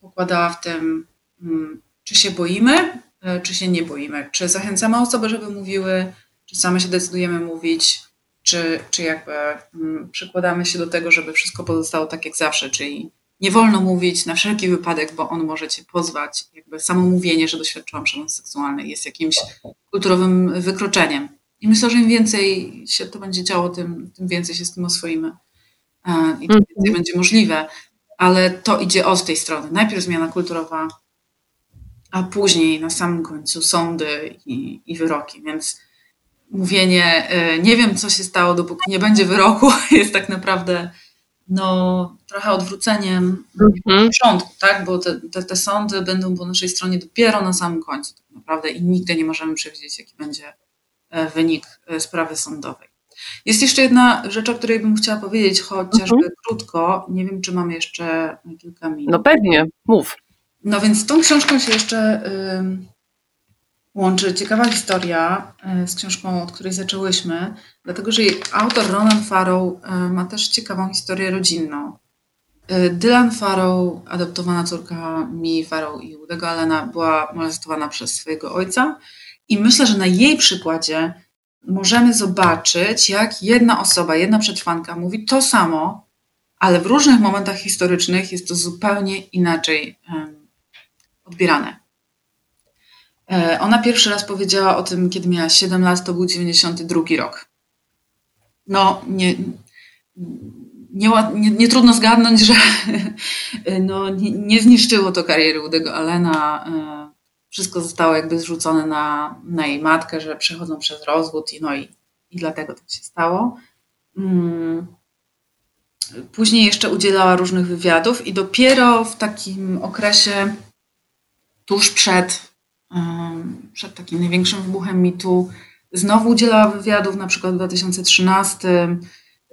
pokładała w tym, mm, czy się boimy, e, czy się nie boimy, czy zachęcamy osoby, żeby mówiły, czy same się decydujemy mówić, czy, czy jakby mm, przykładamy się do tego, żeby wszystko pozostało tak jak zawsze, czyli nie wolno mówić na wszelki wypadek, bo on może cię pozwać. Jakby samo mówienie, że doświadczyłam przemocy seksualnej jest jakimś kulturowym wykroczeniem. I myślę, że im więcej się to będzie działo, tym, tym więcej się z tym oswoimy e, i tym więcej mhm. będzie możliwe. Ale to idzie od tej strony. Najpierw zmiana kulturowa, a później na samym końcu sądy i, i wyroki. Więc mówienie, e, nie wiem co się stało, dopóki nie będzie wyroku, jest tak naprawdę no, trochę odwróceniem mhm. tak? Bo te, te, te, sądy będą po naszej stronie dopiero na samym końcu tak naprawdę i nigdy nie możemy przewidzieć, jaki będzie e, wynik e, sprawy sądowej. Jest jeszcze jedna rzecz, o której bym chciała powiedzieć, chociażby mhm. krótko. Nie wiem, czy mam jeszcze kilka minut. No pewnie, mów. No więc tą książką się jeszcze łączy ciekawa historia y, z książką, od której zaczęłyśmy, dlatego że jej autor Ronan Farrow y, ma też ciekawą historię rodzinną. Y, Dylan Farrow, adoptowana córka Mi Farrow i Udego Allena, była molestowana przez swojego ojca i myślę, że na jej przykładzie możemy zobaczyć, jak jedna osoba, jedna przetrwanka mówi to samo, ale w różnych momentach historycznych jest to zupełnie inaczej odbierane. E, ona pierwszy raz powiedziała o tym, kiedy miała 7 lat, to był 92 rok. No, nie, nie, nie, nie trudno zgadnąć, że no, nie, nie, zniszczyło to kariery Udego Allena. E, wszystko zostało jakby zrzucone na, na jej matkę, że przechodzą przez rozwód i, no i, i dlatego tak się stało. Mm. Później jeszcze udzielała różnych wywiadów i dopiero w takim okresie tuż przed przed takim największym wybuchem mitu. Znowu udzielała wywiadów, na przykład w 2013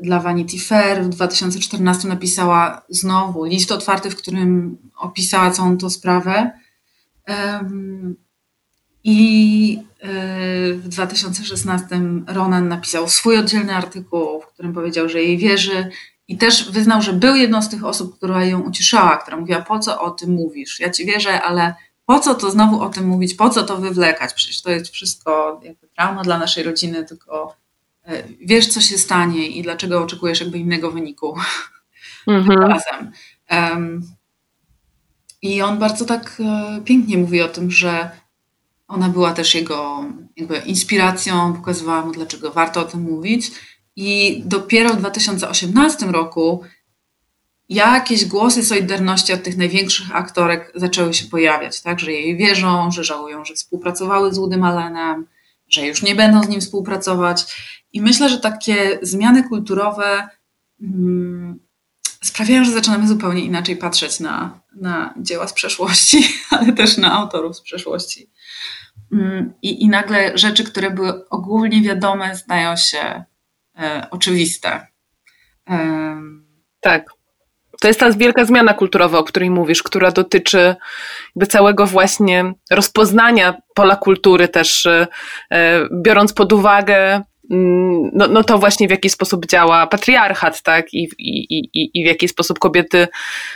dla Vanity Fair, w 2014 napisała znowu list otwarty, w którym opisała całą tą sprawę. I e, w 2016 Ronan napisał swój oddzielny artykuł, w którym powiedział, że jej wierzy i też wyznał, że był jedną z tych osób, która ją uciszała, która mówiła: Po co o tym mówisz? Ja ci wierzę, ale po co to znowu o tym mówić, po co to wywlekać? Przecież to jest wszystko jakby trauma dla naszej rodziny, tylko wiesz, co się stanie i dlaczego oczekujesz jakby innego wyniku mhm. razem. Um, I on bardzo tak e, pięknie mówi o tym, że ona była też jego jakby inspiracją, pokazywała mu, dlaczego warto o tym mówić. I dopiero w 2018 roku jakieś głosy solidarności od tych największych aktorek zaczęły się pojawiać, tak? że jej wierzą, że żałują, że współpracowały z Woodym Allenem, że już nie będą z nim współpracować. I myślę, że takie zmiany kulturowe mm, sprawiają, że zaczynamy zupełnie inaczej patrzeć na, na dzieła z przeszłości, ale też na autorów z przeszłości. Mm, I, I nagle rzeczy, które były ogólnie wiadome, stają się e, oczywiste. tak. To jest ta wielka zmiana kulturowa, o której mówisz, która dotyczy jakby całego właśnie rozpoznania pola kultury też, e, biorąc pod uwagę mm, no, no to właśnie w jaki sposób działa patriarchat, tak, i, i, i, i w jaki sposób kobiety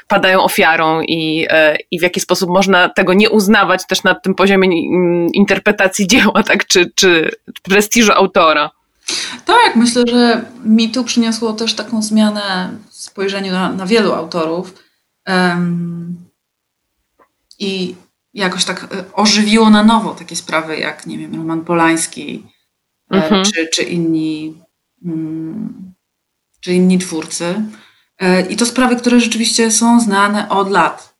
padają ofiarą i, e, i w jaki sposób można tego nie uznawać też na tym poziomie mm, interpretacji dzieła, tak, czy, czy prestiżu autora. Tak, myślę, że mi tu przyniosło też taką zmianę spojrzeniu na, na wielu autorów um, i jakoś tak e, ożywiło na nowo takie sprawy jak, nie wiem, Roman Polański e, mhm. czy, czy, inni, um, czy inni twórcy. E, I to sprawy, które rzeczywiście są znane od lat.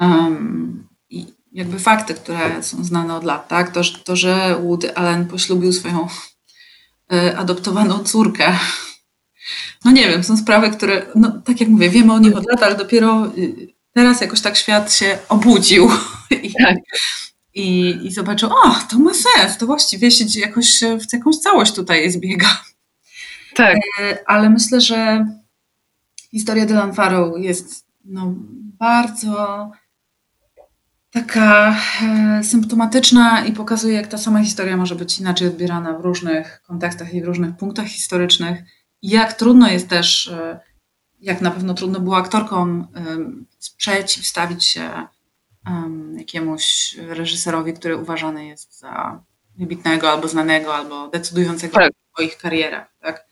Um, I jakby fakty, które są znane od lat, tak? To, to że Woody Allen poślubił swoją adoptowaną córkę no nie wiem, są sprawy, które, no tak jak mówię, wiemy o nich od lat, ale dopiero y, teraz jakoś tak świat się obudził i, tak. i, i zobaczył, o, to ma sens, to właściwie się jakoś w jakąś całość tutaj zbiega. Tak. E, ale myślę, że historia Dylan Farrow jest no, bardzo taka e, symptomatyczna i pokazuje, jak ta sama historia może być inaczej odbierana w różnych kontekstach i w różnych punktach historycznych jak trudno jest też, e, jak na pewno trudno było aktorkom przeciwstawić się jakiemuś reżyserowi, który uważany jest za wybitnego albo znanego, albo decydującego tak. o ich karierach. Tak?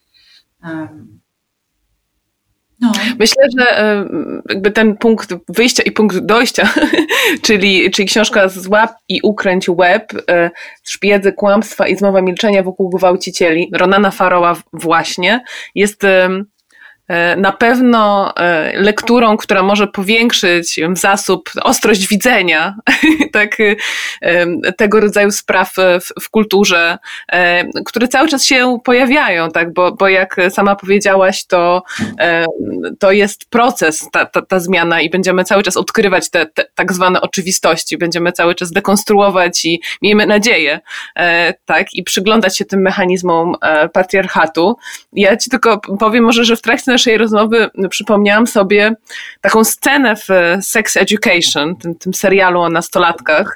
No. Myślę, że e, jakby ten punkt wyjścia i punkt dojścia, czyli, czyli książka Złap i ukręć web, e, szpiedzy kłamstwa i zmowa milczenia wokół gwałcicieli, Ronana Faroła właśnie, jest na pewno e, lekturą, która może powiększyć zasób, ostrość widzenia tak, e, tego rodzaju spraw w, w, kulturze, które cały czas się pojawiają, tak, bo, bo jak sama powiedziałaś, to, to jest proces, ta, ta, ta zmiana i będziemy cały czas odkrywać te, te tak zwane oczywistości, będziemy cały czas dekonstruować i miejmy nadzieję, tak, i przyglądać się tym mechanizmom patriarchatu. Ja ci tylko powiem może, że w trakcie naszej rozmowy przypomniałam sobie taką scenę w e, Sex Education, tym, tym serialu o nastolatkach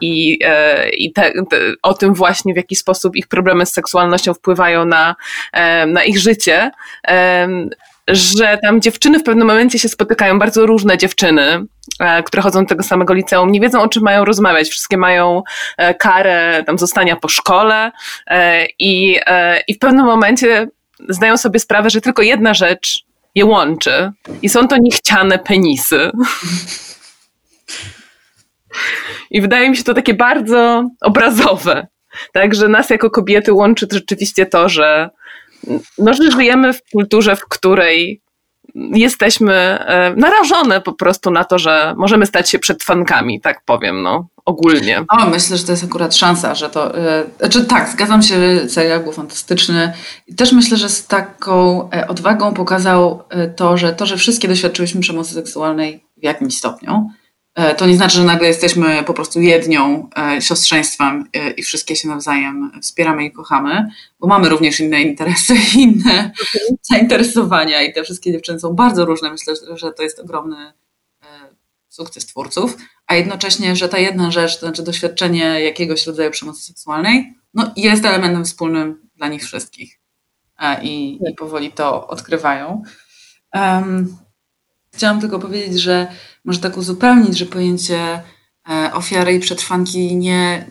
i, e, i te, te, o tym właśnie, w jaki sposób ich problemy z seksualnością wpływają na, na ich życie że tam dziewczyny w pewnym momencie się spotykają, bardzo różne dziewczyny, e, które chodzą do tego samego liceum, nie wiedzą o czym mają rozmawiać. Wszystkie mają karę tam zostania po szkole i, i w pewnym momencie zdają sobie sprawę, że tylko jedna rzecz je łączy i są to niechciane penisy. I wydaje mi się to takie bardzo obrazowe. Także nas jako kobiety łączy rzeczywiście to, że, no, że żyjemy w kulturze, w której jesteśmy e, narażone po prostu na to, że możemy stać się przetwankami, tak powiem, no, ogólnie. O, myślę, że to jest akurat szansa, że to, yy, znaczy tak, zgadzam się, serial był fantastyczny i też myślę, że z taką e, odwagą pokazał to, że to, że wszystkie doświadczyłyśmy przemocy seksualnej w jakimś stopniu, E, to nie znaczy, że nagle jesteśmy po prostu jednią e, siostrzeństwem e, i wszystkie się nawzajem wspieramy i kochamy, bo mamy również inne interesy, inne zainteresowania i te wszystkie dziewczyny są bardzo różne. Myślę, że to jest ogromny sukces twórców, a jednocześnie, że ta jedna rzecz, to znaczy doświadczenie jakiegoś rodzaju przemocy seksualnej, no jest elementem wspólnym dla nich wszystkich. I, i powoli to odkrywają. Um, chciałam tylko powiedzieć, że może tak uzupełnić, że pojęcie e, ofiary i przetrwanki nie,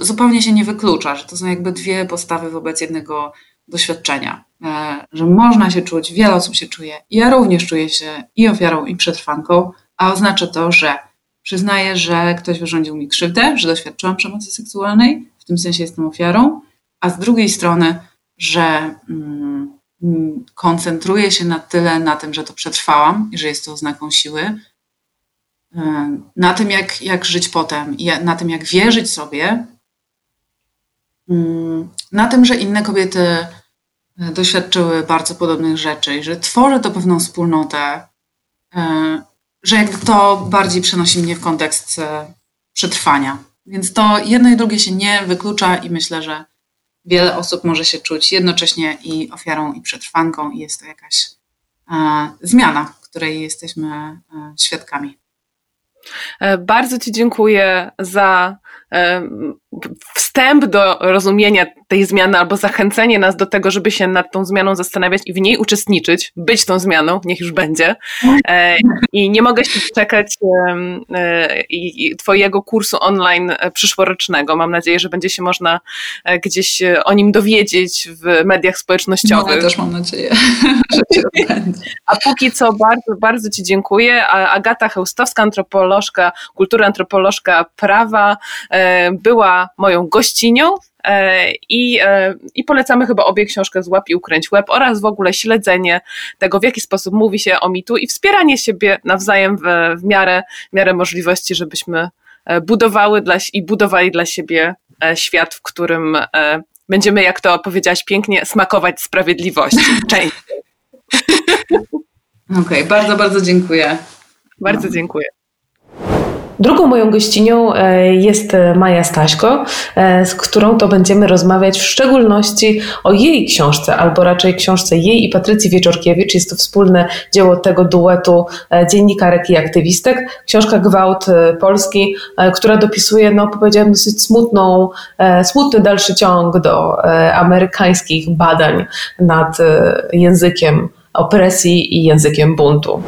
zupełnie się nie wyklucza, że to są jakby dwie postawy wobec jednego doświadczenia, e, że można się czuć, wiele osób się czuje, ja również czuję się i ofiarą, i przetrwanką, a oznacza to, że przyznaję, że ktoś wyrządził mi krzywdę, że doświadczyłam przemocy seksualnej, w tym sensie jestem ofiarą, a z drugiej strony, że mm, koncentruję się na tyle na tym, że to przetrwałam i że jest to oznaką siły, na tym, jak, jak żyć potem, na tym, jak wierzyć sobie, mm, na tym, że inne kobiety e, doświadczyły bardzo podobnych rzeczy i że tworzę to pewną wspólnotę, e, że jakby to bardziej przenosi mnie w kontekst e, przetrwania. Więc to jedno i drugie się nie wyklucza i myślę, że wiele osób może się czuć jednocześnie i ofiarą, i przetrwanką, i jest to jakaś zmiana, której jesteśmy świadkami. E, bardzo Ci dziękuję za e, wstęp do rozumienia tej zmiany albo zachęcenie nas do tego, żeby się nad tą zmianą zastanawiać i w niej uczestniczyć, być tą zmianą, niech już będzie. E, I nie mogę się czekać i Twojego kursu online przyszłorocznego. Mam nadzieję, że będzie się można gdzieś o nim dowiedzieć w mediach społecznościowych. No, ja też mam nadzieję, że się odbędzie. A póki co bardzo, bardzo Ci dziękuję. Agata Chełstowska, antropolożka, kultura antropolożka prawa, była moją gościnią e, i, e, i polecamy chyba obie książkę z Łap i Ukręć Web oraz w ogóle śledzenie tego, w jaki sposób mówi się o mitu i wspieranie siebie nawzajem w, w, miarę, w miarę możliwości, żebyśmy e, budowały dla, i budowali dla siebie świat, w którym będziemy, jak to powiedziałaś pięknie, smakować sprawiedliwości. Częściej. Okej, okay, bardzo, bardzo dziękuję. Bardzo dziękuję. Drugą moją gościnią e, jest e, Maja Staśko, e, z którą to będziemy rozmawiać w szczególności o jej książce, albo raczej książce jej i Patrycji Wieczorkiewicz. Jest to wspólne dzieło tego duetu dziennikarek i aktywistek. Książka Gwałt Polski, która dopisuje, no powiedziałabym, dosyć smutną, smutny dalszy ciąg do amerykańskich badań nad językiem opresji i językiem buntu.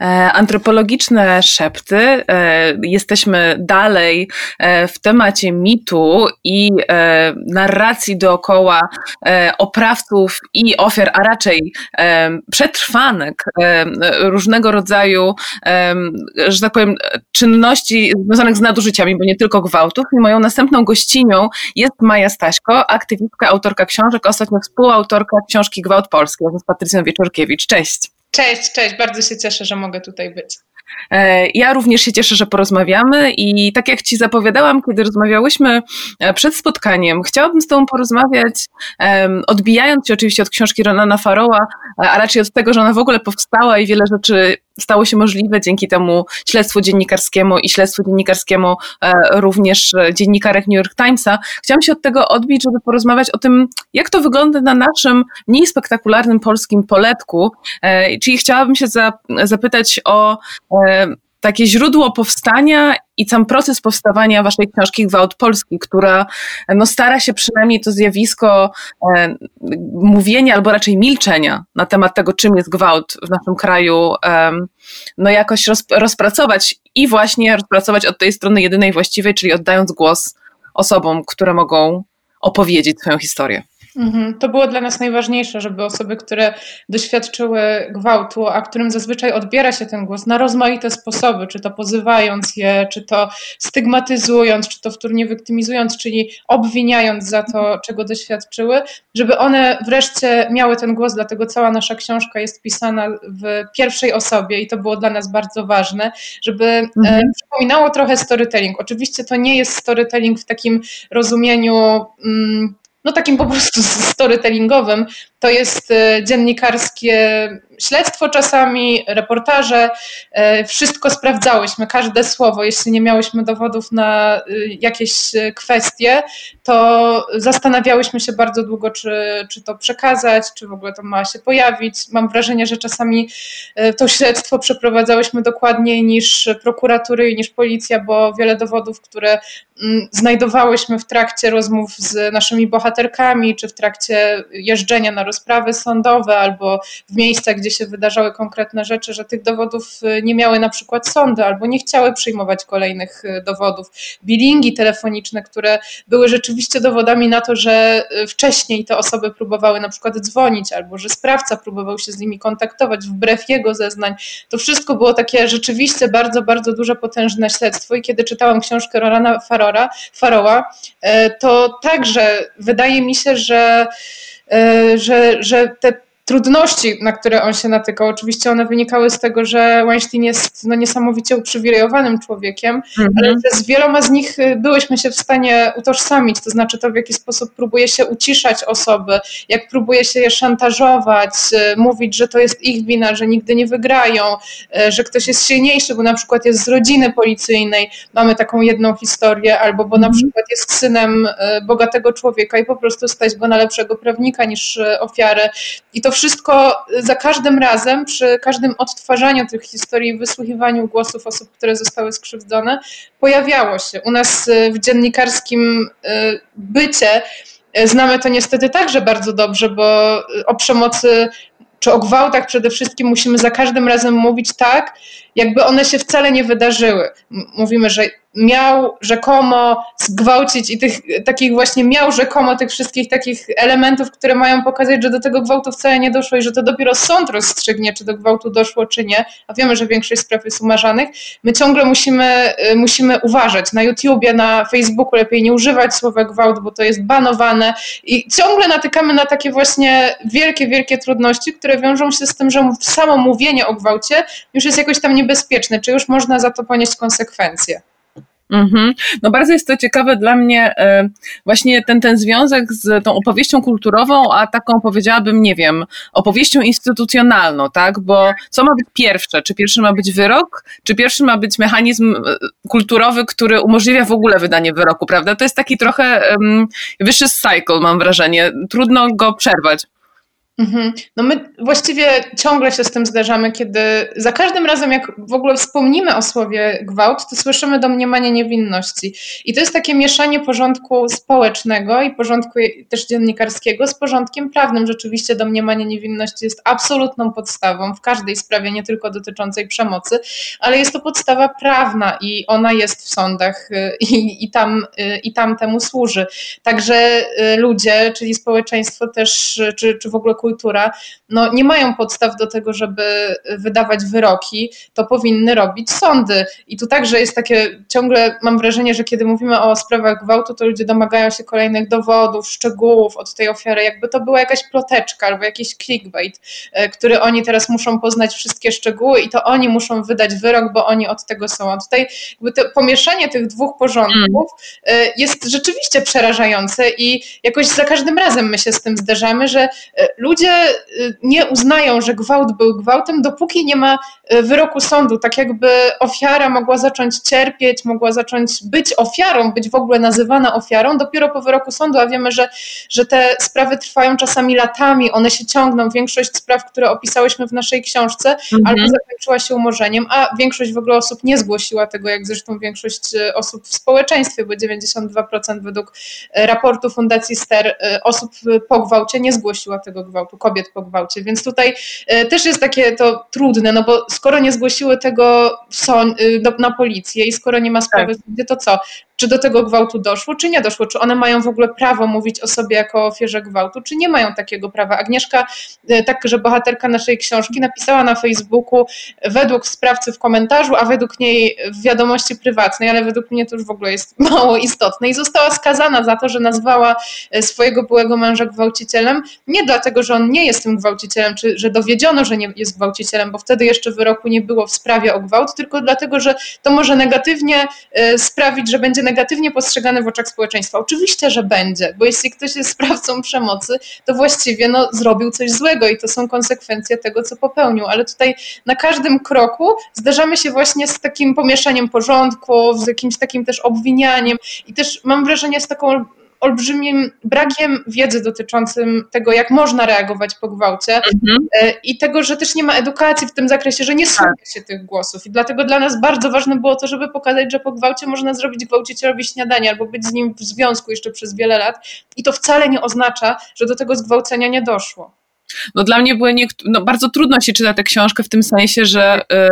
E, antropologiczne szepty. E, jesteśmy dalej e, w temacie mitu i narracji dookoła oprawców i ofiar, a raczej przetrwanek różnego rodzaju, że tak powiem, czynności związanych z nadużyciami, bo nie tylko gwałtów. I moją następną gościnią jest Maja Staśko, aktywistka, autorka książek, ostatnio współautorka książki Gwałt Polski z Patrycją Wieczorkiewicz. Cześć. Cześć, cześć, bardzo się cieszę, że mogę tutaj być. E, ja również się cieszę, że porozmawiamy i tak jak Ci zapowiadałam, kiedy rozmawiałyśmy e, przed spotkaniem, chciałabym z Tobą porozmawiać, odbijając się oczywiście od książki Ronana Faroła, e, a raczej od tego, że ona w ogóle powstała i wiele rzeczy stało się możliwe dzięki temu śledztwu dziennikarskiemu i śledztwu dziennikarskiemu również dziennikarek New York Timesa. Chciałam się od tego odbić, żeby porozmawiać o tym, jak to wygląda na naszym mniej spektakularnym polskim poletku. Czyli chciałabym się zapytać o takie źródło powstania i sam proces powstawania waszej książki Gwałt Polski, która no, stara się przynajmniej to zjawisko e, mówienia albo raczej milczenia na temat tego, czym jest gwałt w naszym kraju, e, no jakoś roz, rozpracować i właśnie rozpracować od tej strony jedynej właściwej, czyli oddając głos osobom, które mogą opowiedzieć swoją historię. Mhm. To było dla nas najważniejsze, żeby osoby, które doświadczyły gwałtu, a którym zazwyczaj odbiera się ten głos na rozmaite sposoby, czy to pozywając je, czy to stygmatyzując, czy to wtórnie wyktymizując, czyli obwiniając za to, czego doświadczyły, żeby one wreszcie miały ten głos, dlatego cała nasza książka jest pisana w pierwszej osobie i to było dla nas bardzo ważne, żeby e, mhm. przypominało trochę storytelling. Oczywiście to nie jest storytelling w takim rozumieniu. Mm, no takim po prostu storytellingowym, to jest e, dziennikarskie śledztwo czasami, reportaże, e, wszystko sprawdzałyśmy, każde słowo. Jeśli nie miałyśmy dowodów na e, jakieś kwestie, to zastanawiałyśmy się bardzo długo, czy, czy to przekazać, czy w ogóle to ma się pojawić. Mam wrażenie, że czasami to śledztwo przeprowadzałyśmy dokładniej niż prokuratury i niż policja, bo wiele dowodów, które mm, znajdowałyśmy w trakcie rozmów z naszymi bohaterkami, czy w trakcie jeżdżenia na rozprawy sądowe albo w miejscach, gdzie się wydarzały konkretne rzeczy, że tych dowodów y, nie miały na przykład sądy albo nie chciały przyjmować kolejnych y, dowodów. Bilingi telefoniczne, które były rzeczywiście dowodami na to, że y, wcześniej te osoby próbowały na przykład dzwonić albo że sprawca próbował się z nimi kontaktować wbrew jego zeznań. To wszystko było takie rzeczywiście bardzo, bardzo duże, potężne śledztwo i kiedy czytałam książkę Rorana Farora, Faroła, to także wydaje mi się, że że, że te trudności, na które on się natykał, oczywiście one wynikały z tego, że Weinstein jest no, niesamowicie uprzywilejowanym człowiekiem, -hmm. ale z wieloma z nich y, byłyśmy się w stanie utożsamić, to znaczy to, w jaki sposób próbuje się uciszać osoby, jak próbuje się je szantażować, y, mówić, że to jest ich wina, że nigdy nie wygrają, y, że ktoś jest silniejszy, bo na przykład jest z rodziny policyjnej, mamy taką jedną historię, albo bo na mhm. przykład jest synem bogatego człowieka i po prostu stać go na lepszego prawnika niż ofiarę. I to wszystko za każdym razem, przy każdym odtwarzaniu tych historii, wysłuchiwaniu głosów osób, które zostały skrzywdzone, pojawiało się. U nas y, w dziennikarskim y, bycie y, znamy to niestety także bardzo dobrze, bo o przemocy czy o gwałtach przede wszystkim musimy za każdym razem mówić tak, jakby one się wcale nie wydarzyły. Mówimy, że miał rzekomo zgwałcić i tych takich właśnie miał rzekomo tych wszystkich takich elementów, które mają pokazać, że do tego gwałtu wcale nie doszło i że to dopiero sąd rozstrzygnie, czy do gwałtu doszło, czy nie. A wiemy, że większość spraw jest umarzanych. My ciągle musimy, y, musimy uważać. Na YouTubie, na Facebooku lepiej nie używać słowa gwałt, bo to jest banowane i ciągle natykamy na takie właśnie wielkie, wielkie trudności, które wiążą się z tym, że samo mówienie o gwałcie już jest jakoś tam niebezpieczne, czy już można za to ponieść konsekwencje. Mm-hmm. No bardzo jest to ciekawe dla mnie e, właśnie ten, ten związek z tą opowieścią kulturową, a taką powiedziałabym, nie wiem, opowieścią instytucjonalną, tak? Bo co ma być pierwsze? Czy pierwszy ma być wyrok, czy pierwszy ma być mechanizm e, kulturowy, który umożliwia w ogóle wydanie wyroku, prawda? To jest taki trochę um, wyższy cycle, mam wrażenie. Trudno go przerwać. Mhm. No my właściwie ciągle się z tym zderzamy, kiedy za każdym razem, jak w ogóle wspomnimy o słowie gwałt, to słyszymy domniemanie niewinności. I to jest takie mieszanie porządku społecznego i porządku też dziennikarskiego z porządkiem prawnym. Rzeczywiście domniemanie niewinności jest absolutną podstawą w każdej sprawie, nie tylko dotyczącej przemocy, ale jest to podstawa prawna i ona jest w sądach y, i, i, tam, y, i tam temu służy. Także y, ludzie, czyli społeczeństwo też, czy, czy w ogóle kultura, no nie mają podstaw do tego, żeby wydawać wyroki, to powinny robić sądy. I tu także jest takie, ciągle mam wrażenie, że kiedy mówimy o sprawach gwałtu, to ludzie domagają się kolejnych dowodów, szczegółów od tej ofiary, jakby to była jakaś ploteczka albo jakiś clickbait, e, który oni teraz muszą poznać wszystkie szczegóły i to oni muszą wydać wyrok, bo oni od tego są. A tutaj jakby to pomieszanie tych dwóch porządków mm. jest rzeczywiście przerażające i jakoś za każdym razem my się z tym zderzamy, że e, ludzie ludzie y, nie uznają, że gwałt był gwałtem, dopóki nie ma y, wyroku sądu. Tak jakby ofiara mogła zacząć cierpieć, mogła zacząć być ofiarą, być w ogóle nazywana ofiarą dopiero po wyroku sądu, a wiemy, że, że te sprawy trwają czasami latami, one się ciągną. Większość spraw, które opisałyśmy w naszej książce, mhm. albo zakończyła się umorzeniem, a większość w ogóle osób nie zgłosiła tego, jak zresztą większość y, osób w społeczeństwie, bo 92% według raportu Fundacji STER osób po gwałcie nie zgłosiła tego gwałtu kobiet po gwałcie. Więc tutaj e, też jest takie to trudne, no bo skoro nie zgłosiły tego y, na policję i skoro nie ma sprawy, tak. to co? Czy do tego gwałtu doszło, czy nie doszło, czy one mają w ogóle prawo mówić o sobie jako ofierze gwałtu, czy nie mają takiego prawa. Agnieszka, e, tak, że bohaterka naszej książki, napisała na Facebooku według sprawcy w komentarzu, a według niej w wiadomości prywatnej, ale według mnie to już w ogóle jest mało istotne i została skazana za to, że nazwała e, swojego byłego męża gwałcicielem, nie dlatego, że on nie jest tym gwałcicielem, czy że dowiedziono, że nie jest gwałcicielem, bo wtedy jeszcze wyroku nie było w sprawie o gwałt, tylko dlatego, że to może negatywnie e, sprawić, że będzie negatywnie postrzegany w oczach społeczeństwa. Oczywiście, że będzie, bo jeśli ktoś jest sprawcą przemocy, to właściwie no, zrobił coś złego i to są konsekwencje tego, co popełnił. Ale tutaj na każdym kroku zderzamy się właśnie z takim pomieszaniem porządku, z jakimś takim też obwinianiem i też mam wrażenie z taką olbrzymim brakiem wiedzy dotyczącym tego, jak można reagować po gwałcie mhm. E, i tego, że też nie ma edukacji w tym zakresie, że nie słucha tak. się tych głosów. I dlatego dla nas bardzo ważne było to, żeby pokazać, że po gwałcie można zrobić gwałcicielowi śniadanie albo być z nim w związku jeszcze przez wiele lat. I to wcale nie oznacza, że do tego zgwałcenia nie doszło. No dla mnie były no bardzo trudno się czyta tę książkę w tym sensie, że y,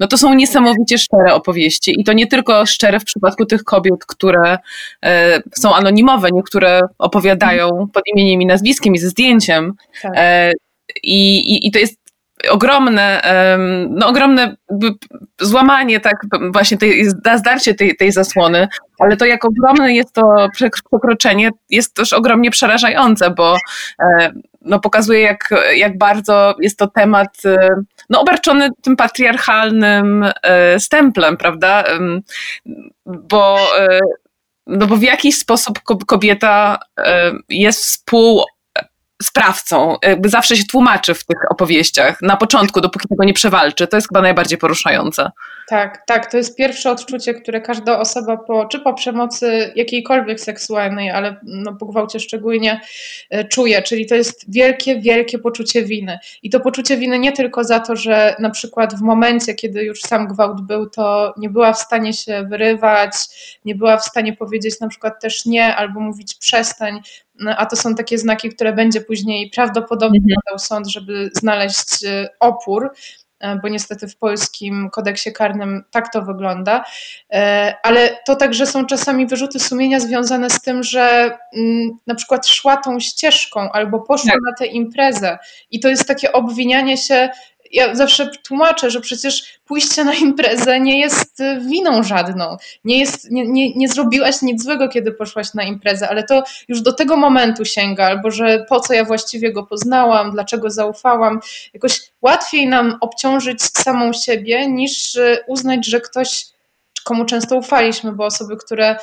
no to są niesamowicie szczere opowieści i to nie tylko szczere w przypadku tych kobiet, które y, są anonimowe, niektóre opowiadają pod imieniem i nazwiskiem i ze zdjęciem. Tak. Y, i, I to jest ogromne, no ogromne złamanie, tak, właśnie tej, zdarcie tej, tej zasłony, ale to jak ogromne jest to przekroczenie, jest też ogromnie przerażające, bo no, pokazuje, jak, jak bardzo jest to temat no, obarczony tym patriarchalnym e, stemplem, prawda? Bo, e, no bo w jakiś sposób kobieta e, jest współ sprawcą. Jakby zawsze się tłumaczy w tych opowieściach. Na początku, dopóki tego nie przewalczy. To jest chyba najbardziej poruszające. Tak, tak. To jest pierwsze odczucie, które każda osoba po, czy po przemocy jakiejkolwiek seksualnej, ale no, po gwałcie szczególnie e, czuje. Czyli to jest wielkie, wielkie poczucie winy. I to poczucie winy nie tylko za to, że na przykład w momencie, kiedy już sam gwałt był, to nie była w stanie się wyrywać, nie była w stanie powiedzieć na przykład też nie, albo mówić przestań, no, a to są takie znaki, które będzie później prawdopodobnie mhm. podał sąd, żeby znaleźć e, opór, bo niestety w polskim kodeksie karnym tak to wygląda. E, ale to także są czasami wyrzuty sumienia związane z tym, że mm, na przykład szła tą ścieżką albo poszła tak. na tę imprezę i to jest takie obwinianie się ja zawsze tłumaczę, że przecież pójście na imprezę nie jest y, winą żadną. Nie, jest, nie, nie, nie zrobiłaś nic złego, kiedy poszłaś na imprezę, ale to już do tego momentu sięga, albo że po co ja właściwie go poznałam, dlaczego zaufałam. Jakoś łatwiej nam obciążyć samą siebie, niż y, uznać, że ktoś komu często ufaliśmy, bo osoby, które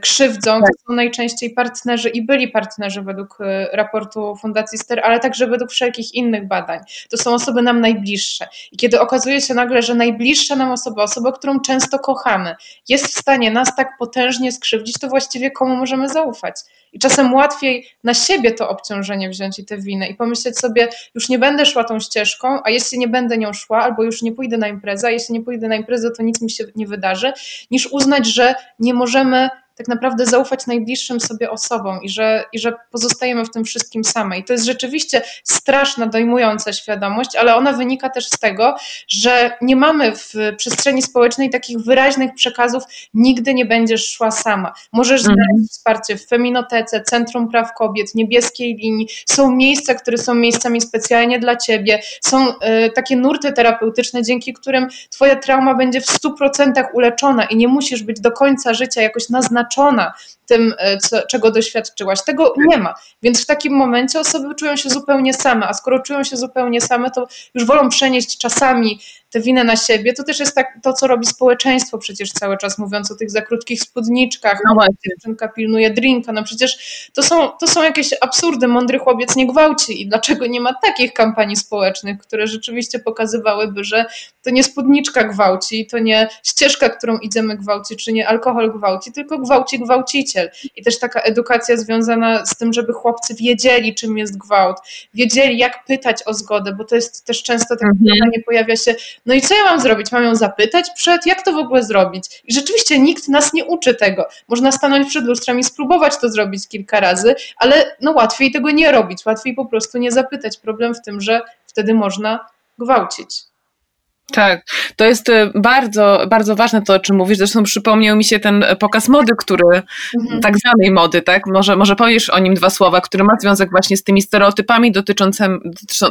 krzywdzą, to tak. są najczęściej partnerzy i byli partnerzy według raportu Fundacji Ster, ale także według wszelkich innych badań. To są osoby nam najbliższe. I kiedy okazuje się nagle, że najbliższa nam osoba, osoba, którą często kochamy, jest w stanie nas tak potężnie skrzywdzić, to właściwie komu możemy zaufać? I czasem łatwiej na siebie to obciążenie wziąć i tę winę i pomyśleć sobie, już nie będę szła tą ścieżką, a jeśli nie będę nią szła, albo już nie pójdę na imprezę, a jeśli nie pójdę na imprezę, to nic mi się nie wydarzy, niż uznać, że nie możemy tak naprawdę zaufać najbliższym sobie osobom i że, i że pozostajemy w tym wszystkim same. I to jest rzeczywiście straszna, dojmująca świadomość, ale ona wynika też z tego, że nie mamy w przestrzeni społecznej takich wyraźnych przekazów, nigdy nie będziesz szła sama. Możesz mhm. znaleźć wsparcie w Feminotece, Centrum Praw Kobiet, Niebieskiej Linii. Są miejsca, które są miejscami specjalnie dla ciebie. Są y, takie nurty terapeutyczne, dzięki którym twoja trauma będzie w 100% uleczona i nie musisz być do końca życia jakoś naznaczona zaskoczona tym, e, co, czego doświadczyłaś. Tego nie ma. Więc w takim momencie osoby czują się zupełnie same, a skoro czują się zupełnie same, to już wolą przenieść czasami tę winę na siebie. To też jest tak, to, co robi społeczeństwo przecież cały czas, mówiąc o tych za krótkich spódniczkach. No Dziewczynka pilnuje drinka. No przecież to są, to są jakieś absurdy. Mądry chłopiec nie gwałci. I dlaczego nie ma takich kampanii społecznych, które rzeczywiście pokazywałyby, że to nie spódniczka gwałci, to nie ścieżka, którą idziemy gwałci, czy nie alkohol gwałci, tylko gwałci gwałciciel. I też taka edukacja związana z tym, żeby chłopcy wiedzieli, czym jest gwałt, wiedzieli, jak pytać o zgodę, bo to jest też często takie mhm. pytanie pojawia się, no i co ja mam zrobić? Mam ją zapytać przed? Jak to w ogóle zrobić? I rzeczywiście nikt nas nie uczy tego. Można stanąć przed lustrem i spróbować to zrobić kilka razy, ale no łatwiej tego nie robić, łatwiej po prostu nie zapytać. Problem w tym, że wtedy można gwałcić. Tak, to jest e, bardzo, bardzo ważne to, o czym mówisz. Zresztą przypomniał mi się ten pokaz mody, który, mhm. tak zwanej mody, tak? Może, może powiesz o nim dwa słowa, który ma związek właśnie z tymi stereotypami dotyczącymi,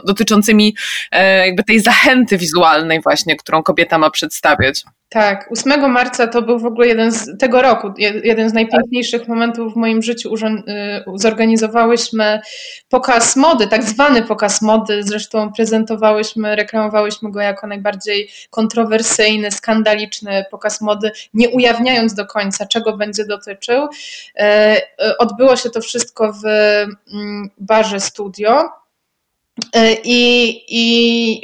dotyczącymi e, jakby tej zachęty wizualnej właśnie, którą kobieta ma przedstawiać. Tak, 8 marca to był w ogóle jeden z tego roku, jeden z najpiękniejszych momentów w moim życiu. Y, zorganizowałyśmy pokaz mody, tak zwany pokaz mody, zresztą prezentowałyśmy, reklamowałyśmy go jako najbardziej kontrowersyjny, skandaliczny pokaz mody, nie ujawniając do końca, czego będzie dotyczył. E, e, odbyło się to wszystko w mm, barze studio I, i,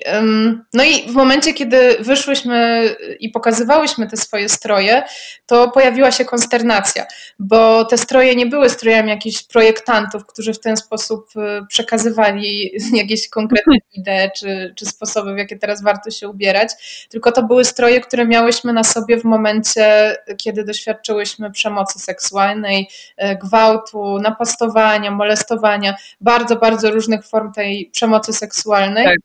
no i w momencie, kiedy wyszłyśmy i pokazywałyśmy te swoje stroje, to pojawiła się konsternacja, bo te stroje nie były strojami jakichś projektantów, którzy w ten sposób e, przekazywali jakieś konkretne idee czy, czy sposoby, w jakie teraz warto się ubierać, tylko to były stroje, które miałyśmy na sobie w momencie, kiedy doświadczyłyśmy przemocy seksualnej, e, gwałtu, napastowania, molestowania, bardzo, bardzo różnych form tej przemocy przemocy seksualnej. Tak.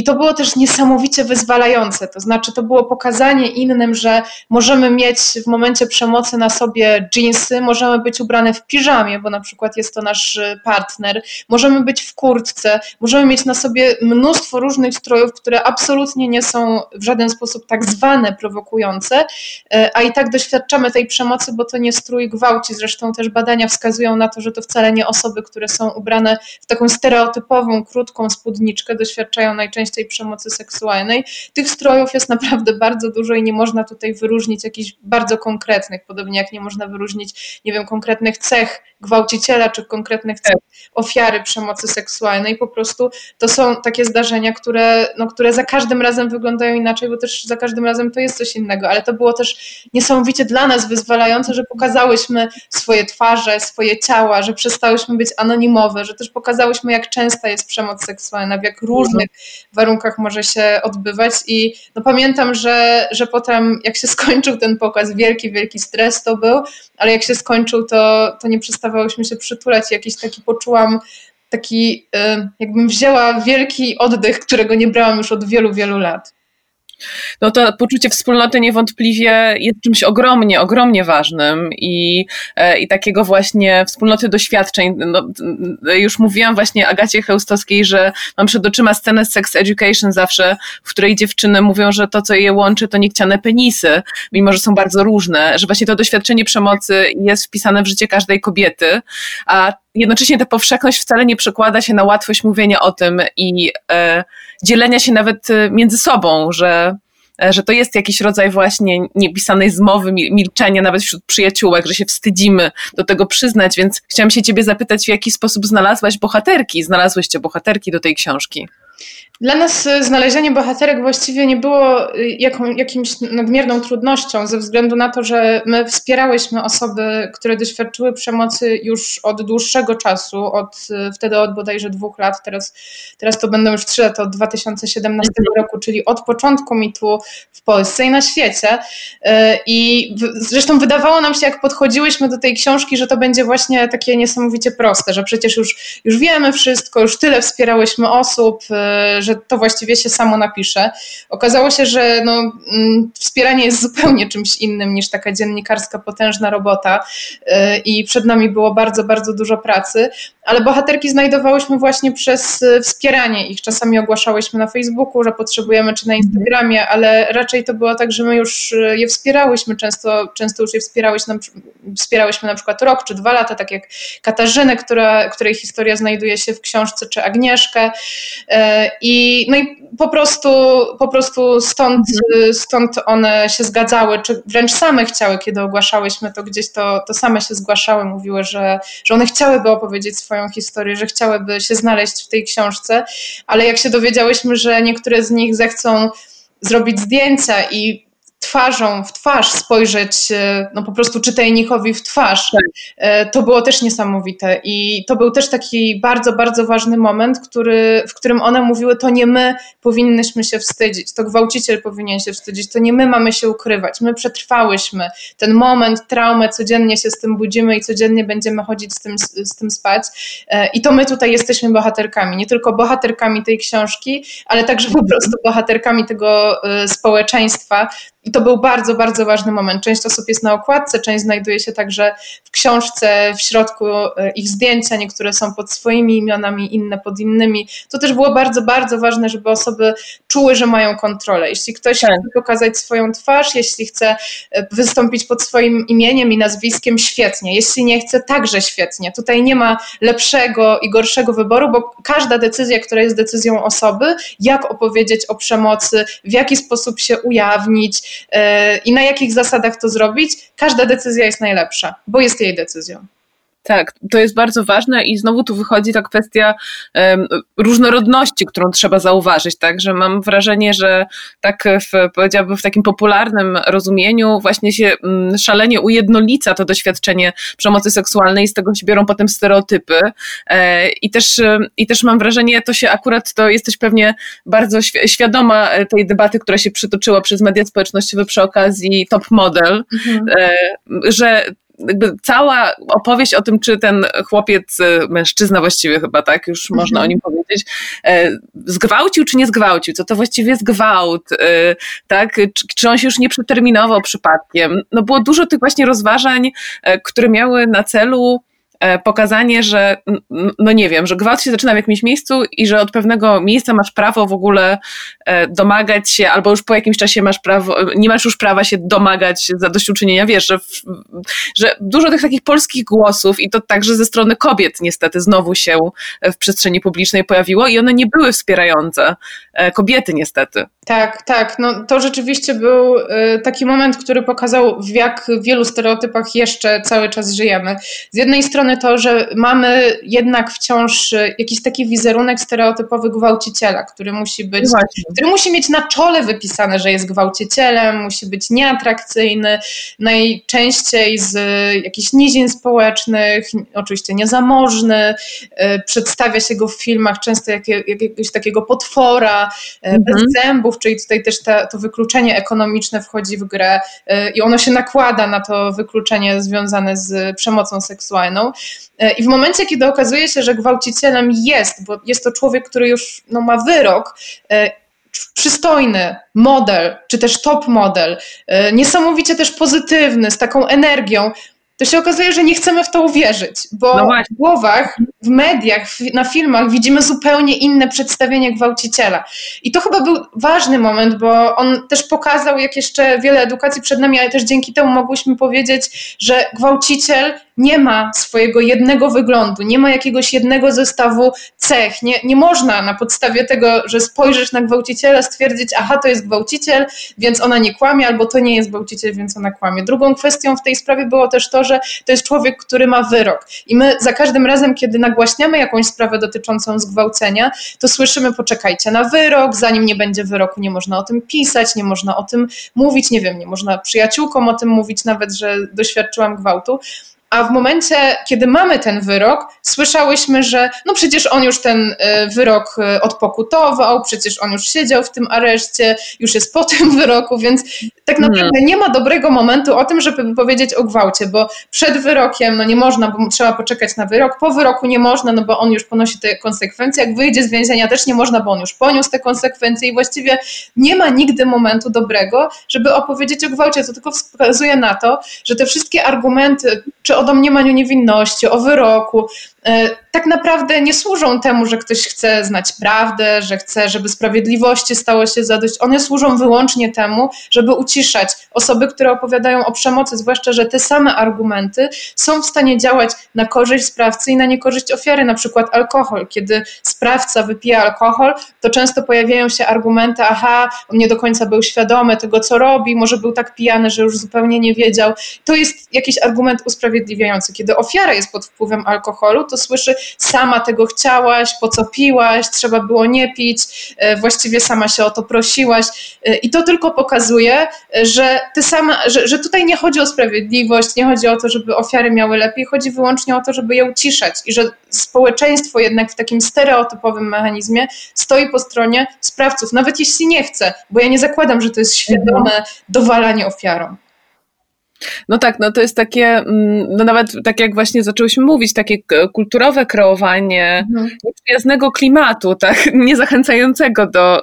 I to było też niesamowicie wyzwalające. To znaczy, to było pokazanie innym, że możemy mieć w momencie przemocy na sobie jeansy, możemy być ubrane w piżamie, bo na przykład jest to nasz y, partner, możemy być w kurtce, możemy mieć na sobie mnóstwo różnych strojów, które absolutnie nie są w żaden sposób tak zwane prowokujące, y, a i tak doświadczamy tej przemocy, bo to nie strój gwałci. Zresztą też badania wskazują na to, że to wcale nie osoby, które są ubrane w taką stereotypową, krótką spódniczkę, doświadczają najczęściej najczęściej przemocy seksualnej. Tych strojów jest naprawdę bardzo dużo i nie można tutaj wyróżnić jakichś bardzo konkretnych, podobnie jak nie można wyróżnić, nie wiem, konkretnych cech gwałciciela czy konkretnych cech ofiary przemocy seksualnej. Po prostu to są takie zdarzenia, które, no, które za każdym razem wyglądają inaczej, bo też za każdym razem to jest coś innego, ale to było też niesamowicie dla nas wyzwalające, że pokazałyśmy swoje twarze, swoje ciała, że przestałyśmy być anonimowe, że też pokazałyśmy, jak częsta jest przemoc seksualna, w jak różnych warunkach może się odbywać. I no pamiętam, że, że potem jak się skończył ten pokaz, wielki, wielki stres to był, ale jak się skończył, to, to nie przestawałyśmy się przytulać. Jakiś taki poczułam taki, y, jakbym wzięła wielki oddech, którego nie brałam już od wielu, wielu lat no to poczucie wspólnoty niewątpliwie jest czymś ogromnie, ogromnie ważnym i, e, i takiego właśnie wspólnoty doświadczeń. No, już mówiłam właśnie Agacie Chełstowskiej, że mam przed oczyma scenę Sex Education zawsze, w której dziewczyny mówią, że to, co je łączy, to niechciane penisy, mimo że są bardzo różne, że właśnie to doświadczenie przemocy jest wpisane w życie każdej kobiety, a jednocześnie ta powszechność wcale nie przekłada się na łatwość mówienia o tym i e, dzielenia się nawet e, między sobą, że że to jest jakiś rodzaj właśnie niepisanej zmowy, milczenia nawet wśród przyjaciółek, że się wstydzimy do tego przyznać, więc chciałam się ciebie zapytać, w jaki sposób znalazłaś bohaterki, znalazłyście bohaterki do tej książki? Dla nas y, znalezienie bohaterek właściwie nie było y, jaką, jakimś nadmierną trudnością, ze względu na to, że my wspierałyśmy osoby, które doświadczyły przemocy już od dłuższego czasu, od y, wtedy od bodajże dwóch lat, teraz, teraz to będą już trzy lata, od 2017 mhm. roku, czyli od początku mitu w Polsce i na świecie. I zresztą wydawało nam się, jak podchodziłyśmy do tej książki, że to będzie właśnie takie niesamowicie proste, że przecież już, już wiemy wszystko, już tyle wspierałyśmy osób, że to właściwie się samo napisze. Okazało się, że no, mm, wspieranie jest zupełnie czymś innym niż taka dziennikarska potężna robota y, i przed nami było bardzo, bardzo dużo pracy, ale bohaterki znajdowałyśmy właśnie przez y, wspieranie ich. Czasami ogłaszałyśmy na Facebooku, że potrzebujemy, czy na Instagramie, ale raczej to było tak, że my już y, je wspierałyśmy, często, często już je wspierałyśmy, wspierałyśmy na przykład rok czy dwa lata, tak jak Katarzynę, która, której historia znajduje się w książce, czy Agnieszkę i no i po prostu, po prostu stąd, stąd one się zgadzały, czy wręcz same chciały, kiedy ogłaszałyśmy to gdzieś, to, to same się zgłaszały, mówiły, że, że one chciałyby opowiedzieć swoją historię, że chciałyby się znaleźć w tej książce, ale jak się dowiedziałyśmy, że niektóre z nich zechcą zrobić zdjęcia i twarzą w twarz spojrzeć, e, no po prostu czytelnikowi w twarz, tak. E, to było też niesamowite. I to był też taki bardzo, bardzo ważny moment, który, w którym one mówiły, to nie my powinnyśmy się wstydzić, to gwałciciel powinien się wstydzić, to nie my mamy się ukrywać, my przetrwałyśmy ten moment, traumę, codziennie się z tym budzimy i codziennie będziemy chodzić z tym, z tym spać. E, I to my tutaj jesteśmy bohaterkami, nie tylko bohaterkami tej książki, ale także po prostu bohaterkami tego społeczeństwa, i to był bardzo, bardzo ważny moment. Część osób jest na okładce, część znajduje się także w książce, w środku e, ich zdjęcia, niektóre są pod swoimi imionami, inne pod innymi. To też było bardzo, bardzo ważne, żeby osoby czuły, że mają kontrolę. Jeśli ktoś tak. chce pokazać swoją twarz, jeśli chce e, wystąpić pod swoim imieniem i nazwiskiem, świetnie. Jeśli nie chce, także świetnie. Tutaj nie ma lepszego i gorszego wyboru, bo każda decyzja, która jest decyzją osoby, jak opowiedzieć o przemocy, w jaki sposób się ujawnić, i na jakich zasadach to zrobić, każda decyzja jest najlepsza, bo jest jej decyzją. Tak, to jest bardzo ważne i znowu tu wychodzi ta kwestia um, różnorodności, którą trzeba zauważyć, tak, że mam wrażenie, że tak w, powiedziałabym w takim popularnym rozumieniu właśnie się um, szalenie ujednolica to doświadczenie przemocy seksualnej i z tego się biorą potem stereotypy e, i też, e, i też mam wrażenie, to się akurat, to jesteś pewnie bardzo świadoma e, tej debaty, która się przytoczyła przez media społecznościowe przy okazji Top Model, mhm. e, że jakby cała opowieść o tym, czy ten chłopiec, e, mężczyzna właściwie chyba, tak, już mhm. można o nim powiedzieć, e, zgwałcił czy nie zgwałcił, co to właściwie jest gwałt, e, tak, czy, czy on się już nie przeterminował przypadkiem. No było dużo tych właśnie rozważań, które miały na celu E, pokazanie, że no nie wiem, że gwałt się zaczyna w jakimś miejscu i że od pewnego miejsca masz prawo w ogóle e, domagać się, albo już po jakimś czasie masz prawo, nie masz już prawa się domagać zadośćuczynienia, wiesz, że, że dużo tych takich polskich głosów i to także ze strony kobiet niestety znowu się w przestrzeni publicznej pojawiło i one nie były wspierające e, kobiety niestety. Tak, tak. No, to rzeczywiście był taki moment, który pokazał, w jak wielu stereotypach jeszcze cały czas żyjemy. Z jednej strony to, że mamy jednak wciąż e, jakiś taki wizerunek stereotypowy gwałciciela, który musi być, no który musi mieć na czole wypisane, że jest gwałcicielem, musi być nieatrakcyjny, najczęściej z e, jakichś nizin społecznych, oczywiście niezamożny, e, przedstawia się go w filmach często jak, jakiegoś takiego potwora, mhm. bez zębów, czyli tutaj też ta, to wykluczenie ekonomiczne wchodzi w grę i ono się nakłada na to wykluczenie związane z przemocą seksualną. E, I w momencie, kiedy okazuje się, że gwałcicielem jest, bo jest to człowiek, który już no, ma wyrok, e, przystojny model, czy też top model, e, niesamowicie też pozytywny, z taką energią, to się okazuje, że nie chcemy w to uwierzyć, bo no w głowach, w mediach, na filmach widzimy zupełnie inne przedstawienie gwałciciela. I to chyba był ważny moment, bo on też pokazał, jak jeszcze wiele edukacji przed nami, ale też dzięki temu mogłyśmy powiedzieć, że gwałciciel nie ma swojego jednego wyglądu, nie ma jakiegoś jednego zestawu cech. Nie, nie można na podstawie tego, że spojrzysz na gwałciciela, stwierdzić, aha, to jest gwałciciel, więc ona nie kłamie, albo to nie jest gwałciciel, więc ona kłamie. Drugą kwestią w tej sprawie było też to, że to jest człowiek, który ma wyrok. I my za każdym razem, kiedy nagłaśniamy jakąś sprawę dotyczącą zgwałcenia, to słyszymy, poczekajcie na wyrok, zanim nie będzie wyroku, nie można o tym pisać, nie można o tym mówić, nie wiem, nie można przyjaciółkom o tym mówić nawet, że doświadczyłam gwałtu. A w momencie, kiedy mamy ten wyrok, słyszałyśmy, że no przecież on już ten e, wyrok e, odpokutował, przecież on już siedział w tym areszcie, już jest po tym wyroku, więc tak naprawdę nie ma dobrego momentu o tym, żeby powiedzieć o gwałcie, bo przed wyrokiem no nie można, bo trzeba poczekać na wyrok, po wyroku nie można, no bo on już ponosi te konsekwencje, jak wyjdzie z więzienia też nie można, bo on już poniósł te konsekwencje i właściwie nie ma nigdy momentu dobrego, żeby opowiedzieć o gwałcie, to tylko wskazuje na to, że te wszystkie argumenty, czy o domniemaniu niewinności, o wyroku, tak naprawdę nie służą temu, że ktoś chce znać prawdę, że chce, żeby sprawiedliwości stało się zadość. One służą wyłącznie temu, żeby uciszać osoby, które opowiadają o przemocy, zwłaszcza, że te same argumenty są w stanie działać na korzyść sprawcy i na niekorzyść ofiary, na przykład alkohol. Kiedy sprawca wypija alkohol, to często pojawiają się argumenty, aha, on nie do końca był świadomy tego, co robi, może był tak pijany, że już zupełnie nie wiedział. To jest jakiś argument usprawiedliwiający. Kiedy ofiara jest pod wpływem alkoholu, to słyszy, sama tego chciałaś, po co piłaś, trzeba było nie pić, e, właściwie sama się o to prosiłaś. E, I to tylko pokazuje, że, ty sama, że, że tutaj nie chodzi o sprawiedliwość, nie chodzi o to, żeby ofiary miały lepiej, chodzi wyłącznie o to, żeby je uciszać i że społeczeństwo jednak w takim stereotypowym mechanizmie stoi po stronie sprawców, nawet jeśli nie chce, bo ja nie zakładam, że to jest świadome dowalanie ofiarom. No tak, no to jest takie, mm, no nawet tak jak właśnie zaczęłyśmy mówić, takie kulturowe kreowanie mhm. nieprzyjaznego klimatu, tak, niezachęcającego do,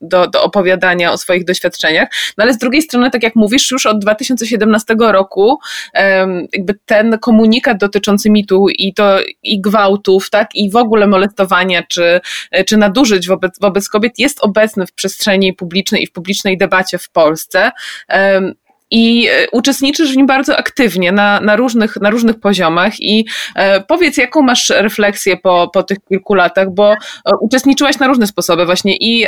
do, do opowiadania o swoich doświadczeniach. No ale z drugiej strony, tak jak mówisz, już od 2017 roku jakby ten komunikat dotyczący mitu i to i gwałtów, tak, i w ogóle molestowania czy, czy nadużyć wobec, wobec kobiet jest obecny w przestrzeni publicznej i w publicznej debacie w Polsce i e, uczestniczysz w nim bardzo aktywnie na, na, różnych, na różnych poziomach. I e, powiedz, jaką masz refleksję po, po tych kilku latach, bo e, uczestniczyłaś na różne sposoby właśnie i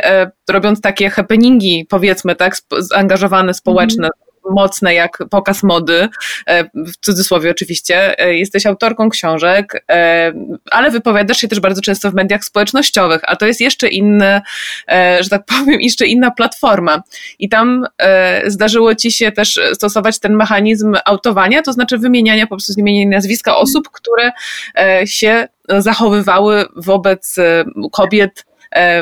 robiąc takie happeningi, powiedzmy tak, zaangażowane społeczne, mm mocne jak pokaz mody, e, w cudzysłowie oczywiście. E, jesteś autorką książek, e, ale wypowiadasz się też bardzo często w mediach społecznościowych, a to jest jeszcze inny, że tak powiem, jeszcze inna platforma. I tam zdarzyło ci się też stosować ten mechanizm autowania, to znaczy wymieniania po prostu imienia nazwiska osób, które się zachowywały wobec kobiet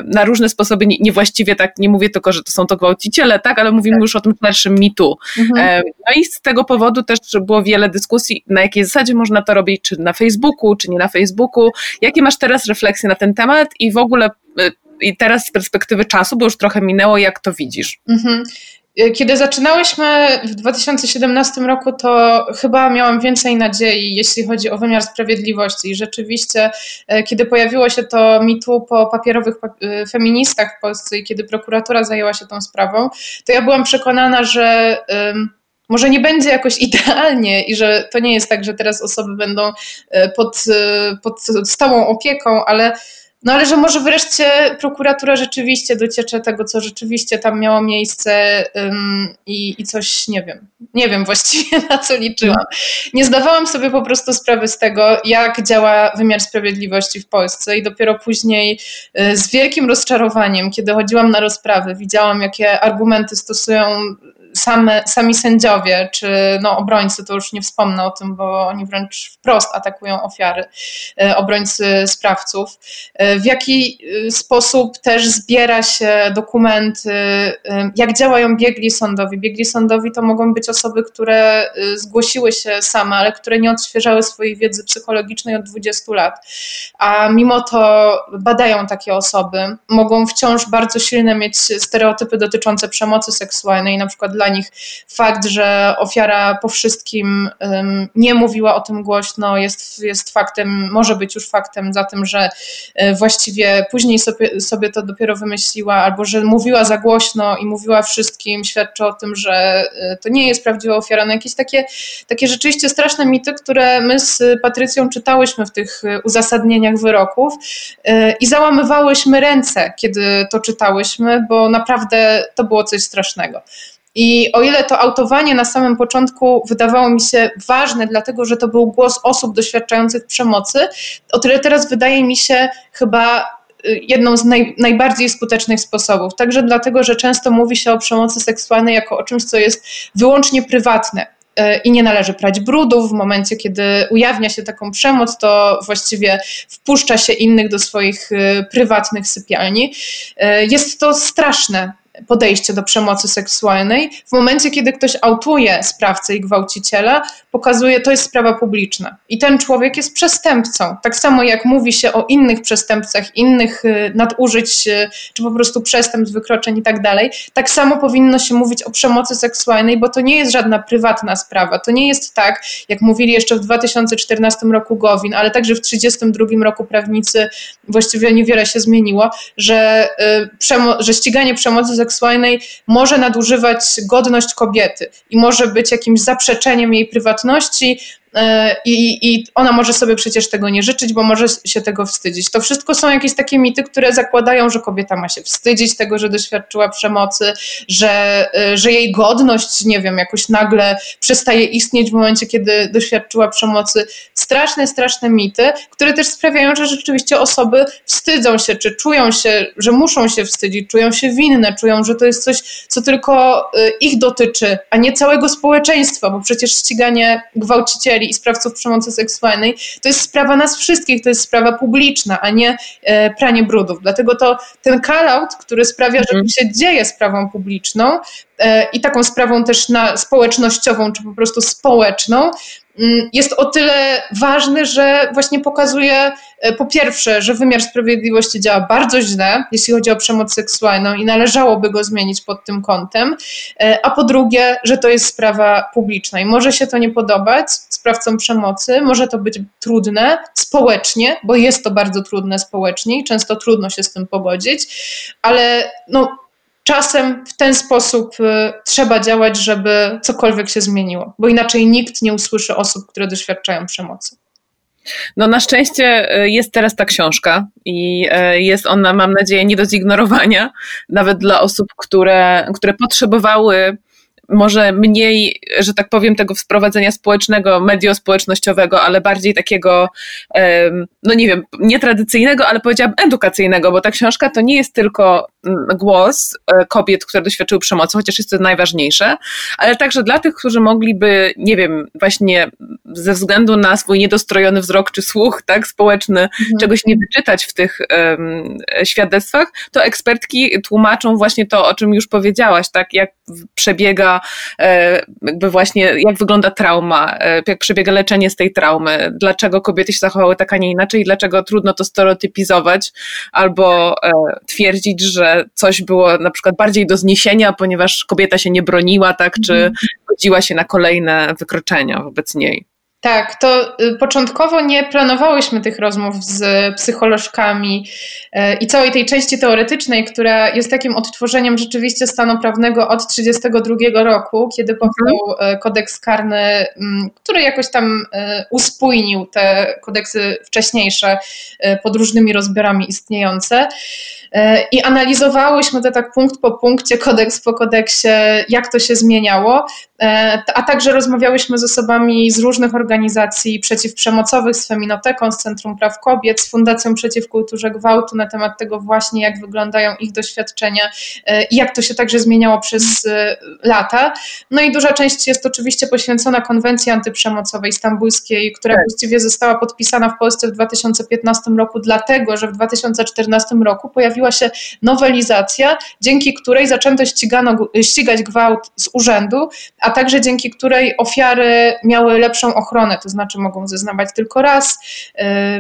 na różne sposoby, niewłaściwie tak, nie mówię tylko, że to są to gwałciciele, tak, ale mówimy tak. już o tym szerszym mitu. Mhm. E, no i z tego powodu też było wiele dyskusji, na jakiej zasadzie można to robić, czy na Facebooku, czy nie na Facebooku. Jakie masz teraz refleksje na ten temat i w ogóle e, i teraz z perspektywy czasu, bo już trochę minęło, jak to widzisz? Mhm. Kiedy zaczynałyśmy w 2017 roku, to chyba miałam więcej nadziei, jeśli chodzi o wymiar sprawiedliwości. I rzeczywiście, e, kiedy pojawiło się to mitu po papierowych e, feministach w Polsce i kiedy prokuratura zajęła się tą sprawą, to ja byłam przekonana, że może nie będzie jakoś idealnie i że to nie jest tak, że teraz osoby będą pod, pod stałą opieką, ale no ale że może wreszcie prokuratura rzeczywiście dociecze tego, co rzeczywiście tam miało miejsce um, i, i coś, nie wiem, nie wiem właściwie na co liczyłam. Nie zdawałam sobie po prostu sprawy z tego, jak działa wymiar sprawiedliwości w Polsce i dopiero później y, z wielkim rozczarowaniem, kiedy chodziłam na rozprawy, widziałam, jakie argumenty stosują same, sami sędziowie czy no, obrońcy, to już nie wspomnę o tym, bo oni wręcz wprost atakują ofiary, e, obrońcy sprawców. E, w jaki e, sposób też zbiera się dokumenty, jak działają biegli sądowi. Biegli sądowi to mogą być osoby, które zgłosiły się same, ale które nie odświeżały swojej wiedzy psychologicznej od 20 lat, a mimo to badają takie osoby. Mogą wciąż bardzo silne mieć stereotypy dotyczące przemocy seksualnej, na przykład dla dla nich fakt, że ofiara po wszystkim nie mówiła o tym głośno, jest, jest faktem, może być już faktem za tym, że e, właściwie później sobie, sobie to dopiero wymyśliła, albo że mówiła za głośno i mówiła wszystkim, świadczy o tym, że e, to nie jest prawdziwa ofiara. No jakieś takie, takie rzeczywiście straszne mity, które my z Patrycją czytałyśmy w tych uzasadnieniach wyroków i załamywałyśmy ręce, kiedy to czytałyśmy, bo naprawdę to było coś strasznego. I o ile to autowanie na samym początku wydawało mi się ważne, dlatego że to był głos osób doświadczających przemocy, o tyle teraz wydaje mi się chyba y, jedną z naj, najbardziej skutecznych sposobów. Także dlatego, że często mówi się o przemocy seksualnej jako o czymś, co jest wyłącznie prywatne. Y, I nie należy prać brudów. W momencie, kiedy ujawnia się taką przemoc, to właściwie wpuszcza się innych do swoich y, prywatnych sypialni. Jest to straszne podejście do przemocy seksualnej. W momencie, kiedy ktoś autuje sprawcę i gwałciciela, pokazuje, to jest sprawa publiczna. I ten człowiek jest przestępcą. Tak samo jak mówi się o innych przestępcach, innych y, nadużyć, y, czy po prostu przestępstw, wykroczeń i tak dalej, tak samo powinno się mówić o przemocy seksualnej, bo to nie jest żadna prywatna sprawa. To nie jest tak, jak mówili jeszcze w 2014 roku Gowin, ale także w 1932 roku prawnicy, właściwie niewiele się zmieniło, że, y, że ściganie przemocy seksualnej seksualnej może nadużywać godność kobiety i może być jakimś zaprzeczeniem jej prywatności, i, i ona może sobie przecież tego nie życzyć, bo może się tego wstydzić. To wszystko są jakieś takie mity, które zakładają, że kobieta ma się wstydzić tego, że doświadczyła przemocy, że, e, że jej godność, nie wiem, jakoś nagle przestaje istnieć w momencie, kiedy doświadczyła przemocy. Straszne, straszne mity, które też sprawiają, że rzeczywiście osoby wstydzą się, czy czują się, że muszą się wstydzić, czują się winne, czują, że to jest coś, co tylko e, ich dotyczy, a nie całego społeczeństwa, bo przecież ściganie gwałcicieli i sprawców przemocy seksualnej, to jest sprawa nas wszystkich, to jest sprawa publiczna, a nie e, pranie brudów. Dlatego to ten call-out, który sprawia, że mhm. to się dzieje sprawą publiczną i taką sprawą też na społecznościową, czy po prostu społeczną, Mm, jest o tyle ważny, że właśnie pokazuje e, po pierwsze, że wymiar sprawiedliwości działa bardzo źle, jeśli chodzi o przemoc seksualną i należałoby go zmienić pod tym kątem, e, a po drugie, że to jest sprawa publiczna i może się to nie podobać sprawcom przemocy, może to być trudne społecznie, bo jest to bardzo trudne społecznie i często trudno się z tym pogodzić, ale no czasem w ten sposób y, trzeba działać, żeby cokolwiek się zmieniło, bo inaczej nikt nie usłyszy osób, które doświadczają przemocy. No na szczęście y, jest teraz ta książka i y, jest ona, mam nadzieję, nie do zignorowania, nawet dla osób, które, które potrzebowały może mniej, że tak powiem, tego wprowadzenia społecznego, mediospołecznościowego, ale bardziej takiego, no nie wiem, nietradycyjnego, ale powiedziałabym edukacyjnego, bo ta książka to nie jest tylko mm, głos e, kobiet, które doświadczyły przemocy, chociaż jest to najważniejsze, ale także dla tych, którzy mogliby, nie wiem, właśnie ze względu na swój niedostrojony wzrok czy słuch, tak, społeczny, mhm. czegoś nie wyczytać w tych um, świadectwach, to ekspertki tłumaczą właśnie to, o czym już powiedziałaś, tak, jak przebiega E, jakby właśnie jak wygląda trauma, e, jak przebiega leczenie z tej traumy, dlaczego kobiety się zachowały tak, a nie inaczej, dlaczego trudno to stereotypizować albo e, twierdzić, że coś było na przykład bardziej do zniesienia, ponieważ kobieta się nie broniła, tak, czy mhm. godziła się na kolejne wykroczenia wobec niej. Tak, to y, początkowo nie planowałyśmy tych rozmów z psycholożkami y, i całej tej części teoretycznej, która jest takim odtworzeniem rzeczywiście stanu prawnego od 1932 roku, kiedy mhm. powstał y, kodeks karny, mm, który jakoś tam uspójnił te kodeksy wcześniejsze pod różnymi rozbiorami istniejące. I analizowałyśmy to tak punkt po punkcie, kodeks po kodeksie, jak to się zmieniało, a także rozmawiałyśmy z osobami z różnych organizacji, przeciwprzemocowych, z Feminoteką, z Centrum Praw Kobiet, z Fundacją Przeciw Kulturze Gwałtu na temat tego właśnie, jak wyglądają ich doświadczenia e, i jak to się także zmieniało przez e, lata. No i duża część jest oczywiście poświęcona konwencji antyprzemocowej stambulskiej, która tak. właściwie została podpisana w Polsce w 2015 roku, dlatego że w 2014 roku pojawiła się nowelizacja, dzięki której zaczęto ścigano, ścigać gwałt z urzędu, a także dzięki której ofiary miały lepszą ochronę, to znaczy mogą zeznawać tylko raz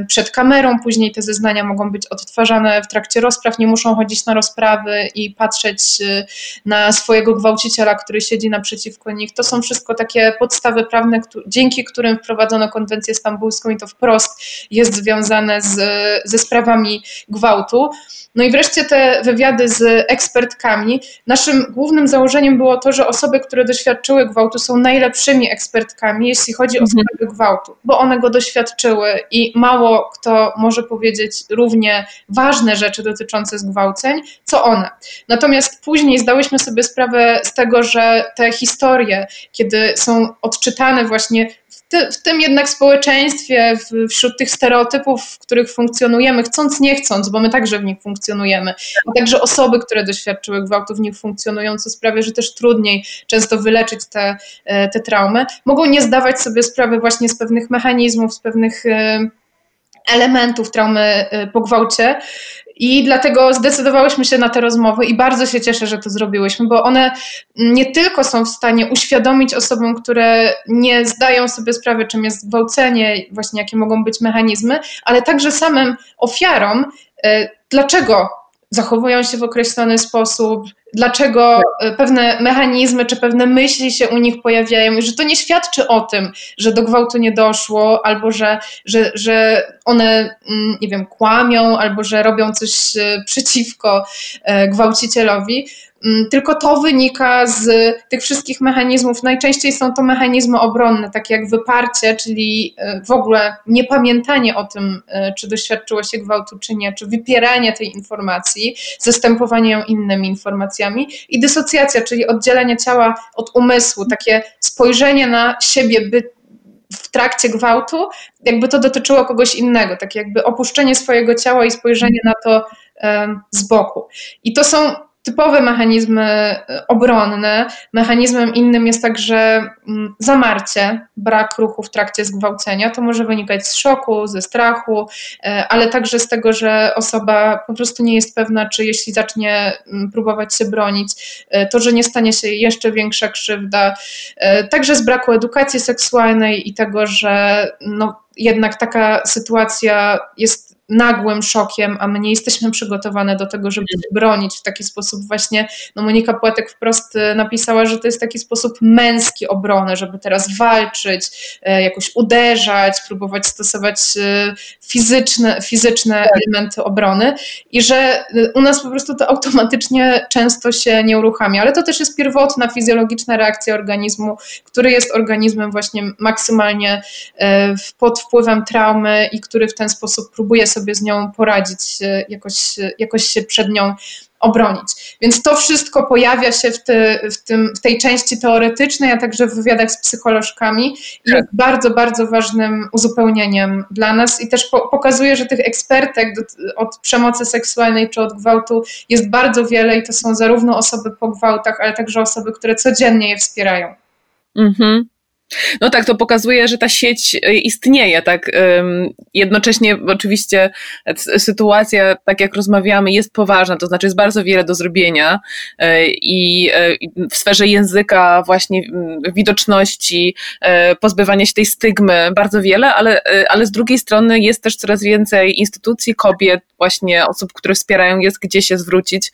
przed kamerą, później te zeznania mogą być odtwarzane w trakcie rozpraw, nie muszą chodzić na rozprawy i patrzeć na swojego gwałciciela, który siedzi naprzeciwko nich. To są wszystko takie podstawy prawne, dzięki którym wprowadzono konwencję stambulską i to wprost jest związane z, ze sprawami gwałtu. No i wreszcie te wywiady z ekspertkami. Naszym głównym założeniem było to, że osoby, które doświadczyły gwałtu, są najlepszymi ekspertkami, jeśli chodzi o mhm. sprawy gwałtu, bo one go doświadczyły i mało kto może powiedzieć równie ważne rzeczy dotyczące zgwałceń, co one. Natomiast później zdałyśmy sobie sprawę z tego, że te historie, kiedy są odczytane właśnie w tym jednak społeczeństwie, wśród tych stereotypów, w których funkcjonujemy, chcąc, nie chcąc, bo my także w nich funkcjonujemy, a także osoby, które doświadczyły gwałtu w nich funkcjonują, co sprawia, że też trudniej często wyleczyć te, e, te traumy, mogą nie zdawać sobie sprawy właśnie z pewnych mechanizmów, z pewnych e, elementów traumy e, po gwałcie. I dlatego zdecydowałyśmy się na te rozmowy i bardzo się cieszę, że to zrobiłyśmy, bo one nie tylko są w stanie uświadomić osobom, które nie zdają sobie sprawy, czym jest gwałcenie, właśnie jakie mogą być mechanizmy, ale także samym ofiarom, e, dlaczego zachowują się w określony sposób, dlaczego e, pewne mechanizmy czy pewne myśli się u nich pojawiają, i że to nie świadczy o tym, że do gwałtu nie doszło, albo że, że, że one, mm, nie wiem, kłamią, albo że robią coś e, przeciwko e, gwałcicielowi, Mm, tylko to wynika z tych wszystkich mechanizmów. Najczęściej są to mechanizmy obronne, takie jak wyparcie, czyli w ogóle niepamiętanie o tym, czy doświadczyło się gwałtu, czy nie, czy wypieranie tej informacji, zastępowanie ją innymi informacjami i dysocjacja, czyli oddzielenie ciała od umysłu, takie spojrzenie na siebie, by w trakcie gwałtu, jakby to dotyczyło kogoś innego, takie jakby opuszczenie swojego ciała i spojrzenie na to z boku. I to są typowe mechanizmy e, obronne. Mechanizmem innym jest także mm, zamarcie, brak ruchu w trakcie zgwałcenia. To może wynikać z szoku, ze strachu, e, ale także z tego, że osoba po prostu nie jest pewna, czy jeśli zacznie mm, próbować się bronić, e, to że nie stanie się jeszcze większa krzywda. Także z braku edukacji seksualnej i tego, że no, jednak taka sytuacja jest nagłym szokiem, a my nie jesteśmy przygotowane do tego, żeby się bronić w taki sposób. Właśnie, no Monika Płatek wprost y, napisała, że to jest taki sposób męski obrony, żeby teraz walczyć, e, jakoś uderzać, próbować stosować y, fizyczne, fizyczne tak. elementy obrony i że u nas po prostu to automatycznie często się nie uruchamia, ale to też jest pierwotna fizjologiczna reakcja organizmu, który jest organizmem właśnie maksymalnie e, pod wpływem traumy i który w ten sposób próbuje sobie z nią poradzić, jakoś, jakoś się przed nią obronić. Więc to wszystko pojawia się w, te, w, tym, w tej części teoretycznej, a także w wywiadach z psycholożkami i jest bardzo, bardzo ważnym uzupełnieniem dla nas i też po, pokazuje, że tych ekspertek do, od przemocy seksualnej czy od gwałtu jest bardzo wiele i to są zarówno osoby po gwałtach, ale także osoby, które codziennie je wspierają. Mhm. No tak, to pokazuje, że ta sieć e, istnieje, tak. Jednocześnie oczywiście sytuacja, tak jak rozmawiamy, jest poważna, to znaczy jest bardzo wiele do zrobienia e, i e, w sferze języka, właśnie widoczności, pozbywania się tej stygmy, bardzo wiele, ale, ale z drugiej strony jest też coraz więcej instytucji, kobiet, właśnie osób, które wspierają, jest gdzie się zwrócić.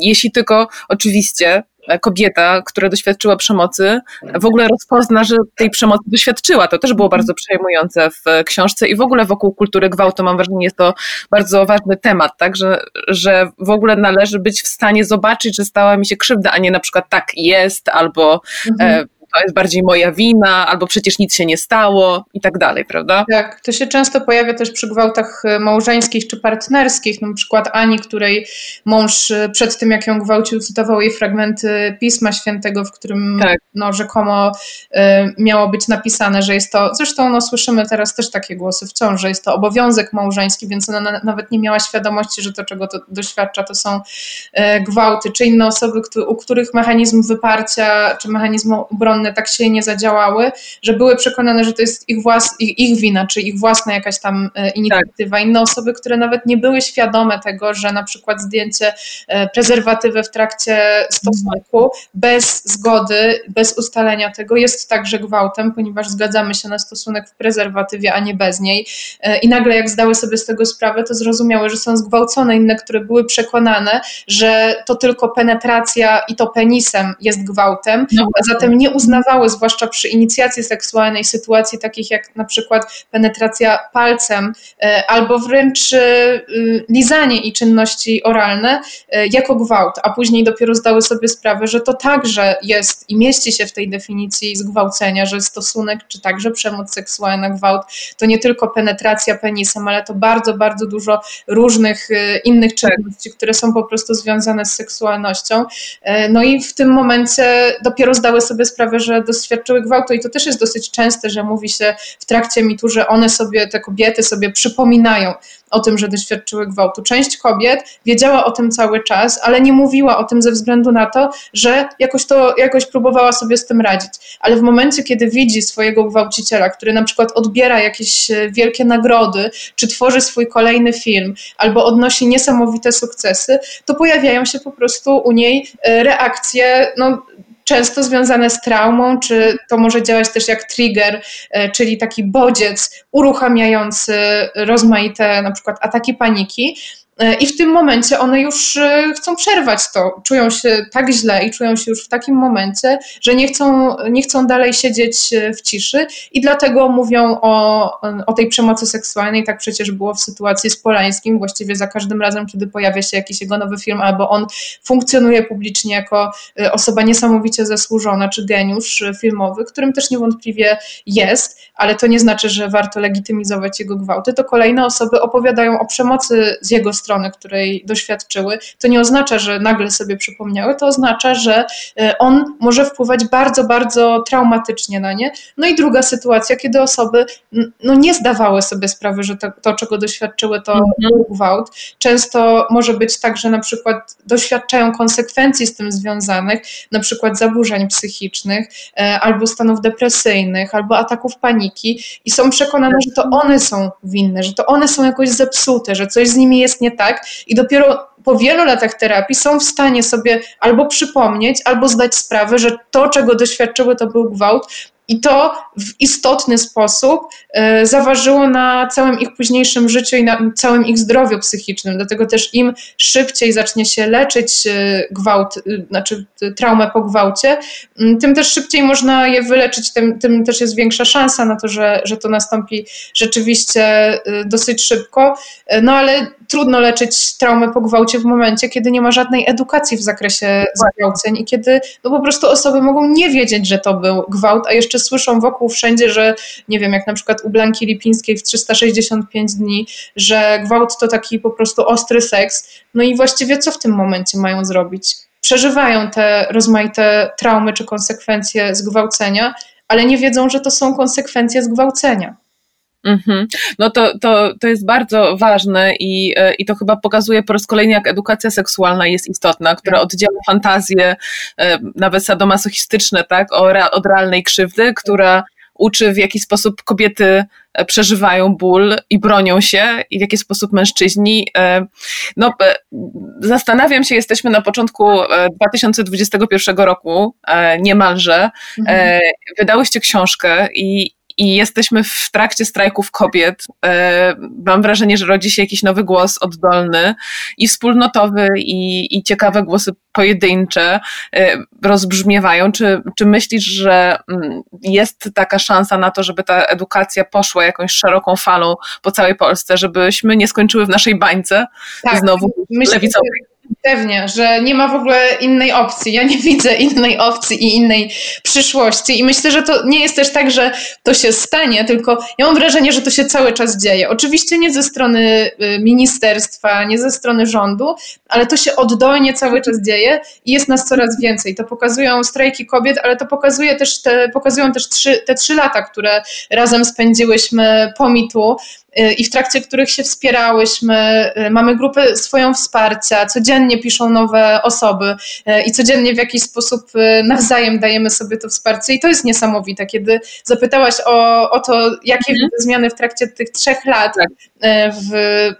Jeśli tylko oczywiście kobieta, która doświadczyła przemocy, w ogóle rozpozna, że tej przemocy doświadczyła. To też było bardzo przejmujące w książce i w ogóle wokół kultury gwałtu, mam wrażenie, jest to bardzo ważny temat, tak, że, że w ogóle należy być w stanie zobaczyć, że stała mi się krzywda, a nie na przykład tak jest, albo mhm. e, to jest bardziej moja wina, albo przecież nic się nie stało i tak dalej, prawda? Tak, to się często pojawia też przy gwałtach e, małżeńskich czy partnerskich, na przykład Ani, której mąż e, przed tym, jak ją gwałcił, cytował jej fragmenty Pisma Świętego, w którym tak. no, rzekomo y, miało być napisane, że jest to, zresztą no, słyszymy teraz też takie głosy wciąż, że jest to obowiązek małżeński, więc ona na, nawet nie miała świadomości, że to, czego to doświadcza, to są y, gwałty, czy inne osoby, u których mechanizm wyparcia, czy mechanizm obrony obronne tak się nie zadziałały, że były przekonane, że to jest ich, włas, ich, ich wina, czy ich własna jakaś tam e, inicjatywa. Tak. Inne osoby, które nawet nie były świadome tego, że na przykład zdjęcie e, prezerwatywy w trakcie stosunku bez zgody, bez ustalenia tego jest także gwałtem, ponieważ zgadzamy się na stosunek w prezerwatywie, a nie bez niej. E, I nagle jak zdały sobie z tego sprawę, to zrozumiały, że są zgwałcone, inne, które były przekonane, że to tylko penetracja i to penisem jest gwałtem, no. a zatem nie uznawały, zwłaszcza przy inicjacji seksualnej, sytuacji takich jak na przykład penetracja palcem e, albo wręcz e, lizanie i czynności oralne jako gwałt, a później dopiero zdały sobie sprawę, że to także jest i mieści się w tej definicji zgwałcenia, że stosunek czy także przemoc seksualna, gwałt to nie tylko penetracja penisem, ale to bardzo, bardzo dużo różnych innych czynności, które są po prostu związane z seksualnością. E, no i w tym momencie dopiero zdały sobie sprawę, że doświadczyły gwałtu i to też jest dosyć częste, że mówi się w trakcie mitu, że one sobie, te kobiety sobie przypominają o tym, że doświadczyły gwałtu. Część kobiet wiedziała o tym cały czas, ale nie mówiła o tym ze względu na to, że jakoś to jakoś próbowała sobie z tym radzić. Ale w momencie, kiedy widzi swojego gwałciciela, który na przykład odbiera jakieś e, wielkie nagrody, czy tworzy swój kolejny film, albo odnosi niesamowite sukcesy, to pojawiają się po prostu u niej e, reakcje, no, często związane z traumą, czy to może działać też jak trigger, e, czyli taki bodziec uruchamiający rozmaite na przykład ataki paniki. E, I w tym momencie one już e, chcą przerwać to. Czują się tak źle i czują się już w takim momencie, że nie chcą, nie chcą dalej siedzieć e, w ciszy i dlatego mówią o, o tej przemocy seksualnej. Tak przecież było w sytuacji z Polańskim. Właściwie za każdym razem, kiedy pojawia się jakiś jego nowy film, albo on funkcjonuje publicznie jako osoba niesamowicie zasłużona, czy geniusz filmowy, którym też niewątpliwie jest, ale to nie znaczy, że warto legitymizować jego gwałty, to kolejne osoby opowiadają o przemocy z jego strony strony, której doświadczyły, to nie oznacza, że nagle sobie przypomniały, to oznacza, że e, on może wpływać bardzo, bardzo traumatycznie na nie. No i druga sytuacja, kiedy osoby no, nie zdawały sobie sprawy, że to, to czego doświadczyły, to mhm. gwałt. Często może być tak, że na przykład doświadczają konsekwencji z tym związanych, na przykład zaburzeń psychicznych, e, albo stanów depresyjnych, albo ataków paniki i są przekonane, że to one są winne, że to one są jakoś zepsute, że coś z nimi jest nie tak i dopiero po wielu latach terapii są w stanie sobie albo przypomnieć, albo zdać sprawę, że to, czego doświadczyły, to był gwałt, i to w istotny sposób e, zaważyło na całym ich późniejszym życiu i na całym ich zdrowiu psychicznym. Dlatego też im szybciej zacznie się leczyć e, gwałt, e, znaczy traumę po gwałcie, tym też szybciej można je wyleczyć, tym, tym też jest większa szansa na to, że, że to nastąpi rzeczywiście dosyć szybko. No ale trudno leczyć traumę po gwałcie w momencie, kiedy nie ma żadnej edukacji w zakresie zgwałceń i kiedy no po prostu osoby mogą nie wiedzieć, że to był gwałt, a jeszcze słyszą wokół wszędzie, że nie wiem, jak na przykład u Blanki Lipińskiej w 365 dni, że gwałt to taki po prostu ostry seks. No i właściwie co w tym momencie mają zrobić? Przeżywają te rozmaite traumy czy konsekwencje zgwałcenia, ale nie wiedzą, że to są konsekwencje zgwałcenia. Mm-hmm. No to, to, to jest bardzo ważne i, e, i to chyba pokazuje po raz kolejny, jak edukacja seksualna jest istotna, która tak. oddziela fantazje, e, nawet sadomasochistyczne, tak, od realnej krzywdy, która uczy w jaki sposób kobiety e, przeżywają ból i bronią się i w jaki sposób mężczyźni. No, zastanawiam się, jesteśmy na początku 2021 roku, niemalże. Mhm. Wydałyście książkę i, i jesteśmy w trakcie strajków kobiet. E, mam wrażenie, że rodzi się jakiś nowy głos oddolny i wspólnotowy, i, i ciekawe głosy pojedyncze e, rozbrzmiewają. Czy, czy myślisz, że mm, jest taka szansa na to, żeby ta edukacja poszła jakąś szeroką falą po całej Polsce, żebyśmy nie skończyły w naszej bańce tak, znowu myślę, lewicowej? Pewnie, że nie ma w ogóle innej opcji. Ja nie widzę innej opcji i innej przyszłości. I myślę, że to nie jest też tak, że to się stanie, tylko ja mam wrażenie, że to się cały czas dzieje. Oczywiście nie ze strony y, ministerstwa, nie ze strony rządu, ale to się oddolnie cały czas dzieje i jest nas coraz więcej. To pokazują strajki kobiet, ale to pokazuje też te, pokazują też trzy, te trzy lata, które razem spędziłyśmy po mitu i w trakcie których się wspierałyśmy. Mamy grupę swoją wsparcia, codziennie piszą nowe osoby i codziennie w jakiś sposób nawzajem dajemy sobie to wsparcie i to jest niesamowite. Kiedy zapytałaś o, o to, jakie mhm. zmiany w trakcie tych trzech lat tak. w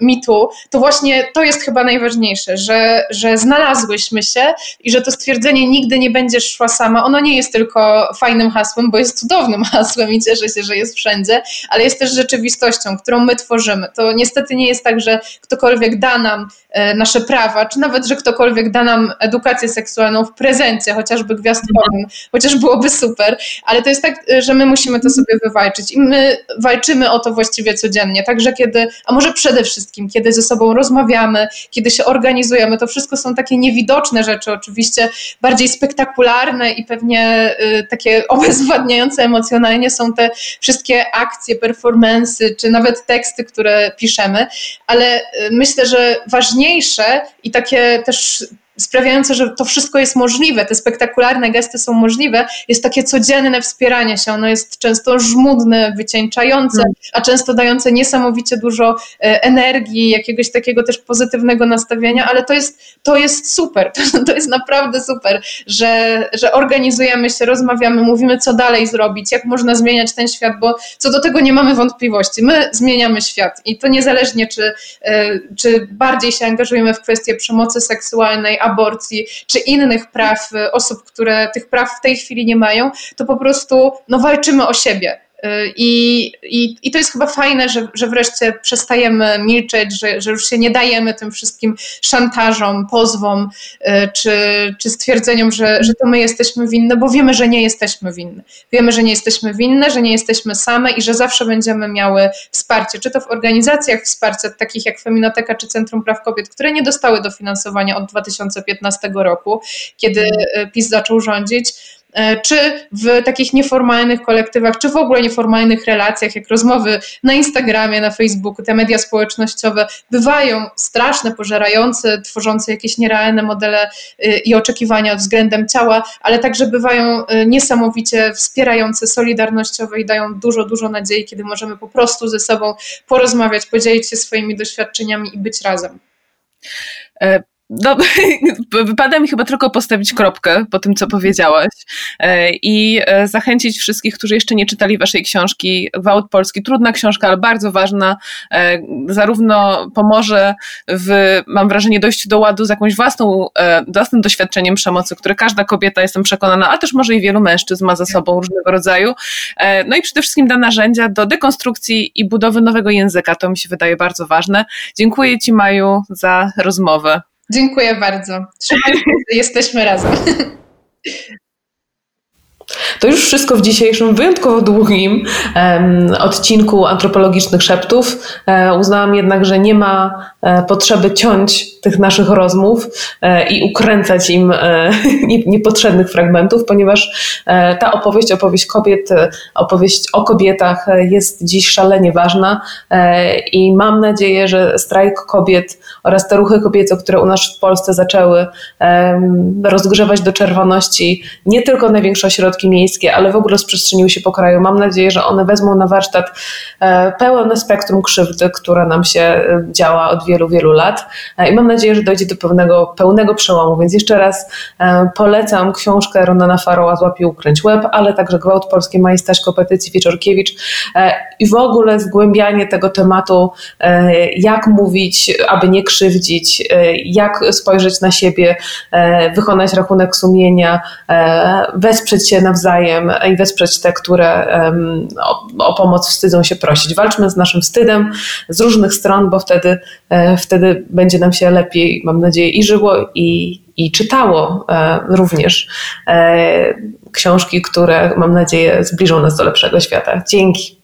mitu, to właśnie to jest chyba najważniejsze, że, że znalazłyśmy się i że to stwierdzenie nigdy nie będziesz szła sama, ono nie jest tylko fajnym hasłem, bo jest cudownym hasłem i cieszę się, że jest wszędzie, ale jest też rzeczywistością, którą my tworzymy. To niestety nie jest tak, że ktokolwiek da nam e, nasze prawa, czy nawet, że ktokolwiek da nam edukację seksualną w prezencie, chociażby gwiazdkowym, chociaż byłoby super, ale to jest tak, e, że my musimy to sobie wywalczyć i my walczymy o to właściwie codziennie, także kiedy, a może przede wszystkim, kiedy ze sobą rozmawiamy, kiedy się organizujemy, to wszystko są takie niewidoczne rzeczy, oczywiście bardziej spektakularne i pewnie y, takie obezwładniające emocjonalnie są te wszystkie akcje, performance, czy nawet teksty, które piszemy, ale y, myślę, że ważniejsze i takie też sprawiające, że to wszystko jest możliwe, te spektakularne gesty są możliwe, jest takie codzienne wspieranie się. Ono jest często żmudne, wycieńczające, mm. a często dające niesamowicie dużo e, energii, jakiegoś takiego też pozytywnego nastawienia, ale to jest, to jest super, to jest naprawdę super, że, że organizujemy się, rozmawiamy, mówimy, co dalej zrobić, jak można zmieniać ten świat, bo co do tego nie mamy wątpliwości. My zmieniamy świat i to niezależnie, czy, e, czy bardziej się angażujemy w kwestie przemocy seksualnej, aborcji czy innych praw y, osób, które tych praw w tej chwili nie mają, to po prostu no, walczymy o siebie. I, i, I to jest chyba fajne, że, że wreszcie przestajemy milczeć, że, że już się nie dajemy tym wszystkim szantażom, pozwom y, czy, czy stwierdzeniom, że, że to my jesteśmy winne, bo wiemy, że nie jesteśmy winne. Wiemy, że nie jesteśmy winne, że nie jesteśmy same i że zawsze będziemy miały wsparcie, czy to w organizacjach wsparcia, takich jak Feminoteka czy Centrum Praw Kobiet, które nie dostały dofinansowania od 2015 roku, kiedy y, PiS zaczął rządzić czy w takich nieformalnych kolektywach, czy w ogóle nieformalnych relacjach, jak rozmowy na Instagramie, na Facebooku, te media społecznościowe bywają straszne, pożerające, tworzące jakieś nierealne modele y, i oczekiwania względem ciała, ale także bywają y, niesamowicie wspierające, solidarnościowe i dają dużo, dużo nadziei, kiedy możemy po prostu ze sobą porozmawiać, podzielić się swoimi doświadczeniami i być razem. No, wypada mi chyba tylko postawić kropkę po tym, co powiedziałaś e, i e, zachęcić wszystkich, którzy jeszcze nie czytali waszej książki. Gwałt Polski, trudna książka, ale bardzo ważna. E, zarówno pomoże w, mam wrażenie, dojściu do ładu z jakąś własną, własnym doświadczeniem przemocy, które każda kobieta, jestem przekonana, a też może i wielu mężczyzn ma za sobą różnego rodzaju. No i przede wszystkim da narzędzia do dekonstrukcji i budowy nowego języka. To mi się wydaje bardzo ważne. Dziękuję Ci, Maju, za rozmowę. Dziękuję bardzo. Trzymaj się, jesteśmy razem. To już wszystko w dzisiejszym wyjątkowo długim odcinku antropologicznych szeptów. E, uznałam jednak, że nie ma e, potrzeby ciąć tych naszych rozmów e, i ukręcać im e, niepotrzebnych fragmentów, ponieważ e, ta opowieść, opowieść kobiet, e, opowieść o kobietach jest dziś szalenie ważna i mam nadzieję, że strajk kobiet oraz te ruchy kobiece, które u nas w Polsce zaczęły rozgrzewać do czerwoności nie tylko największe ośrodki miejskie, ale w ogóle rozprzestrzeniły się po kraju. Mam nadzieję, że one wezmą na warsztat e, pełne spektrum krzywdy, która nam się e, działa od wielu, wielu lat e, i mam nadzieję, że dojdzie do pewnego, pełnego przełomu. Więc jeszcze raz polecam książkę Ronana Faroła Złapie ukręć łeb, ale także Gwałt Polskiej Maj Staśko Petycji Wieczorkiewicz i w ogóle zgłębianie tego tematu, jak mówić, aby nie krzywdzić, jak spojrzeć na siebie, wykonać rachunek sumienia, wesprzeć się nawzajem i wesprzeć te, które o, o, pomoc wstydzą się prosić. Walczmy z naszym wstydem z różnych stron, bo wtedy, e, wtedy będzie nam się lepiej, mam nadzieję, i żyło, i, i czytało e, również e, książki, które mam nadzieję zbliżą nas do lepszego świata. Dzięki.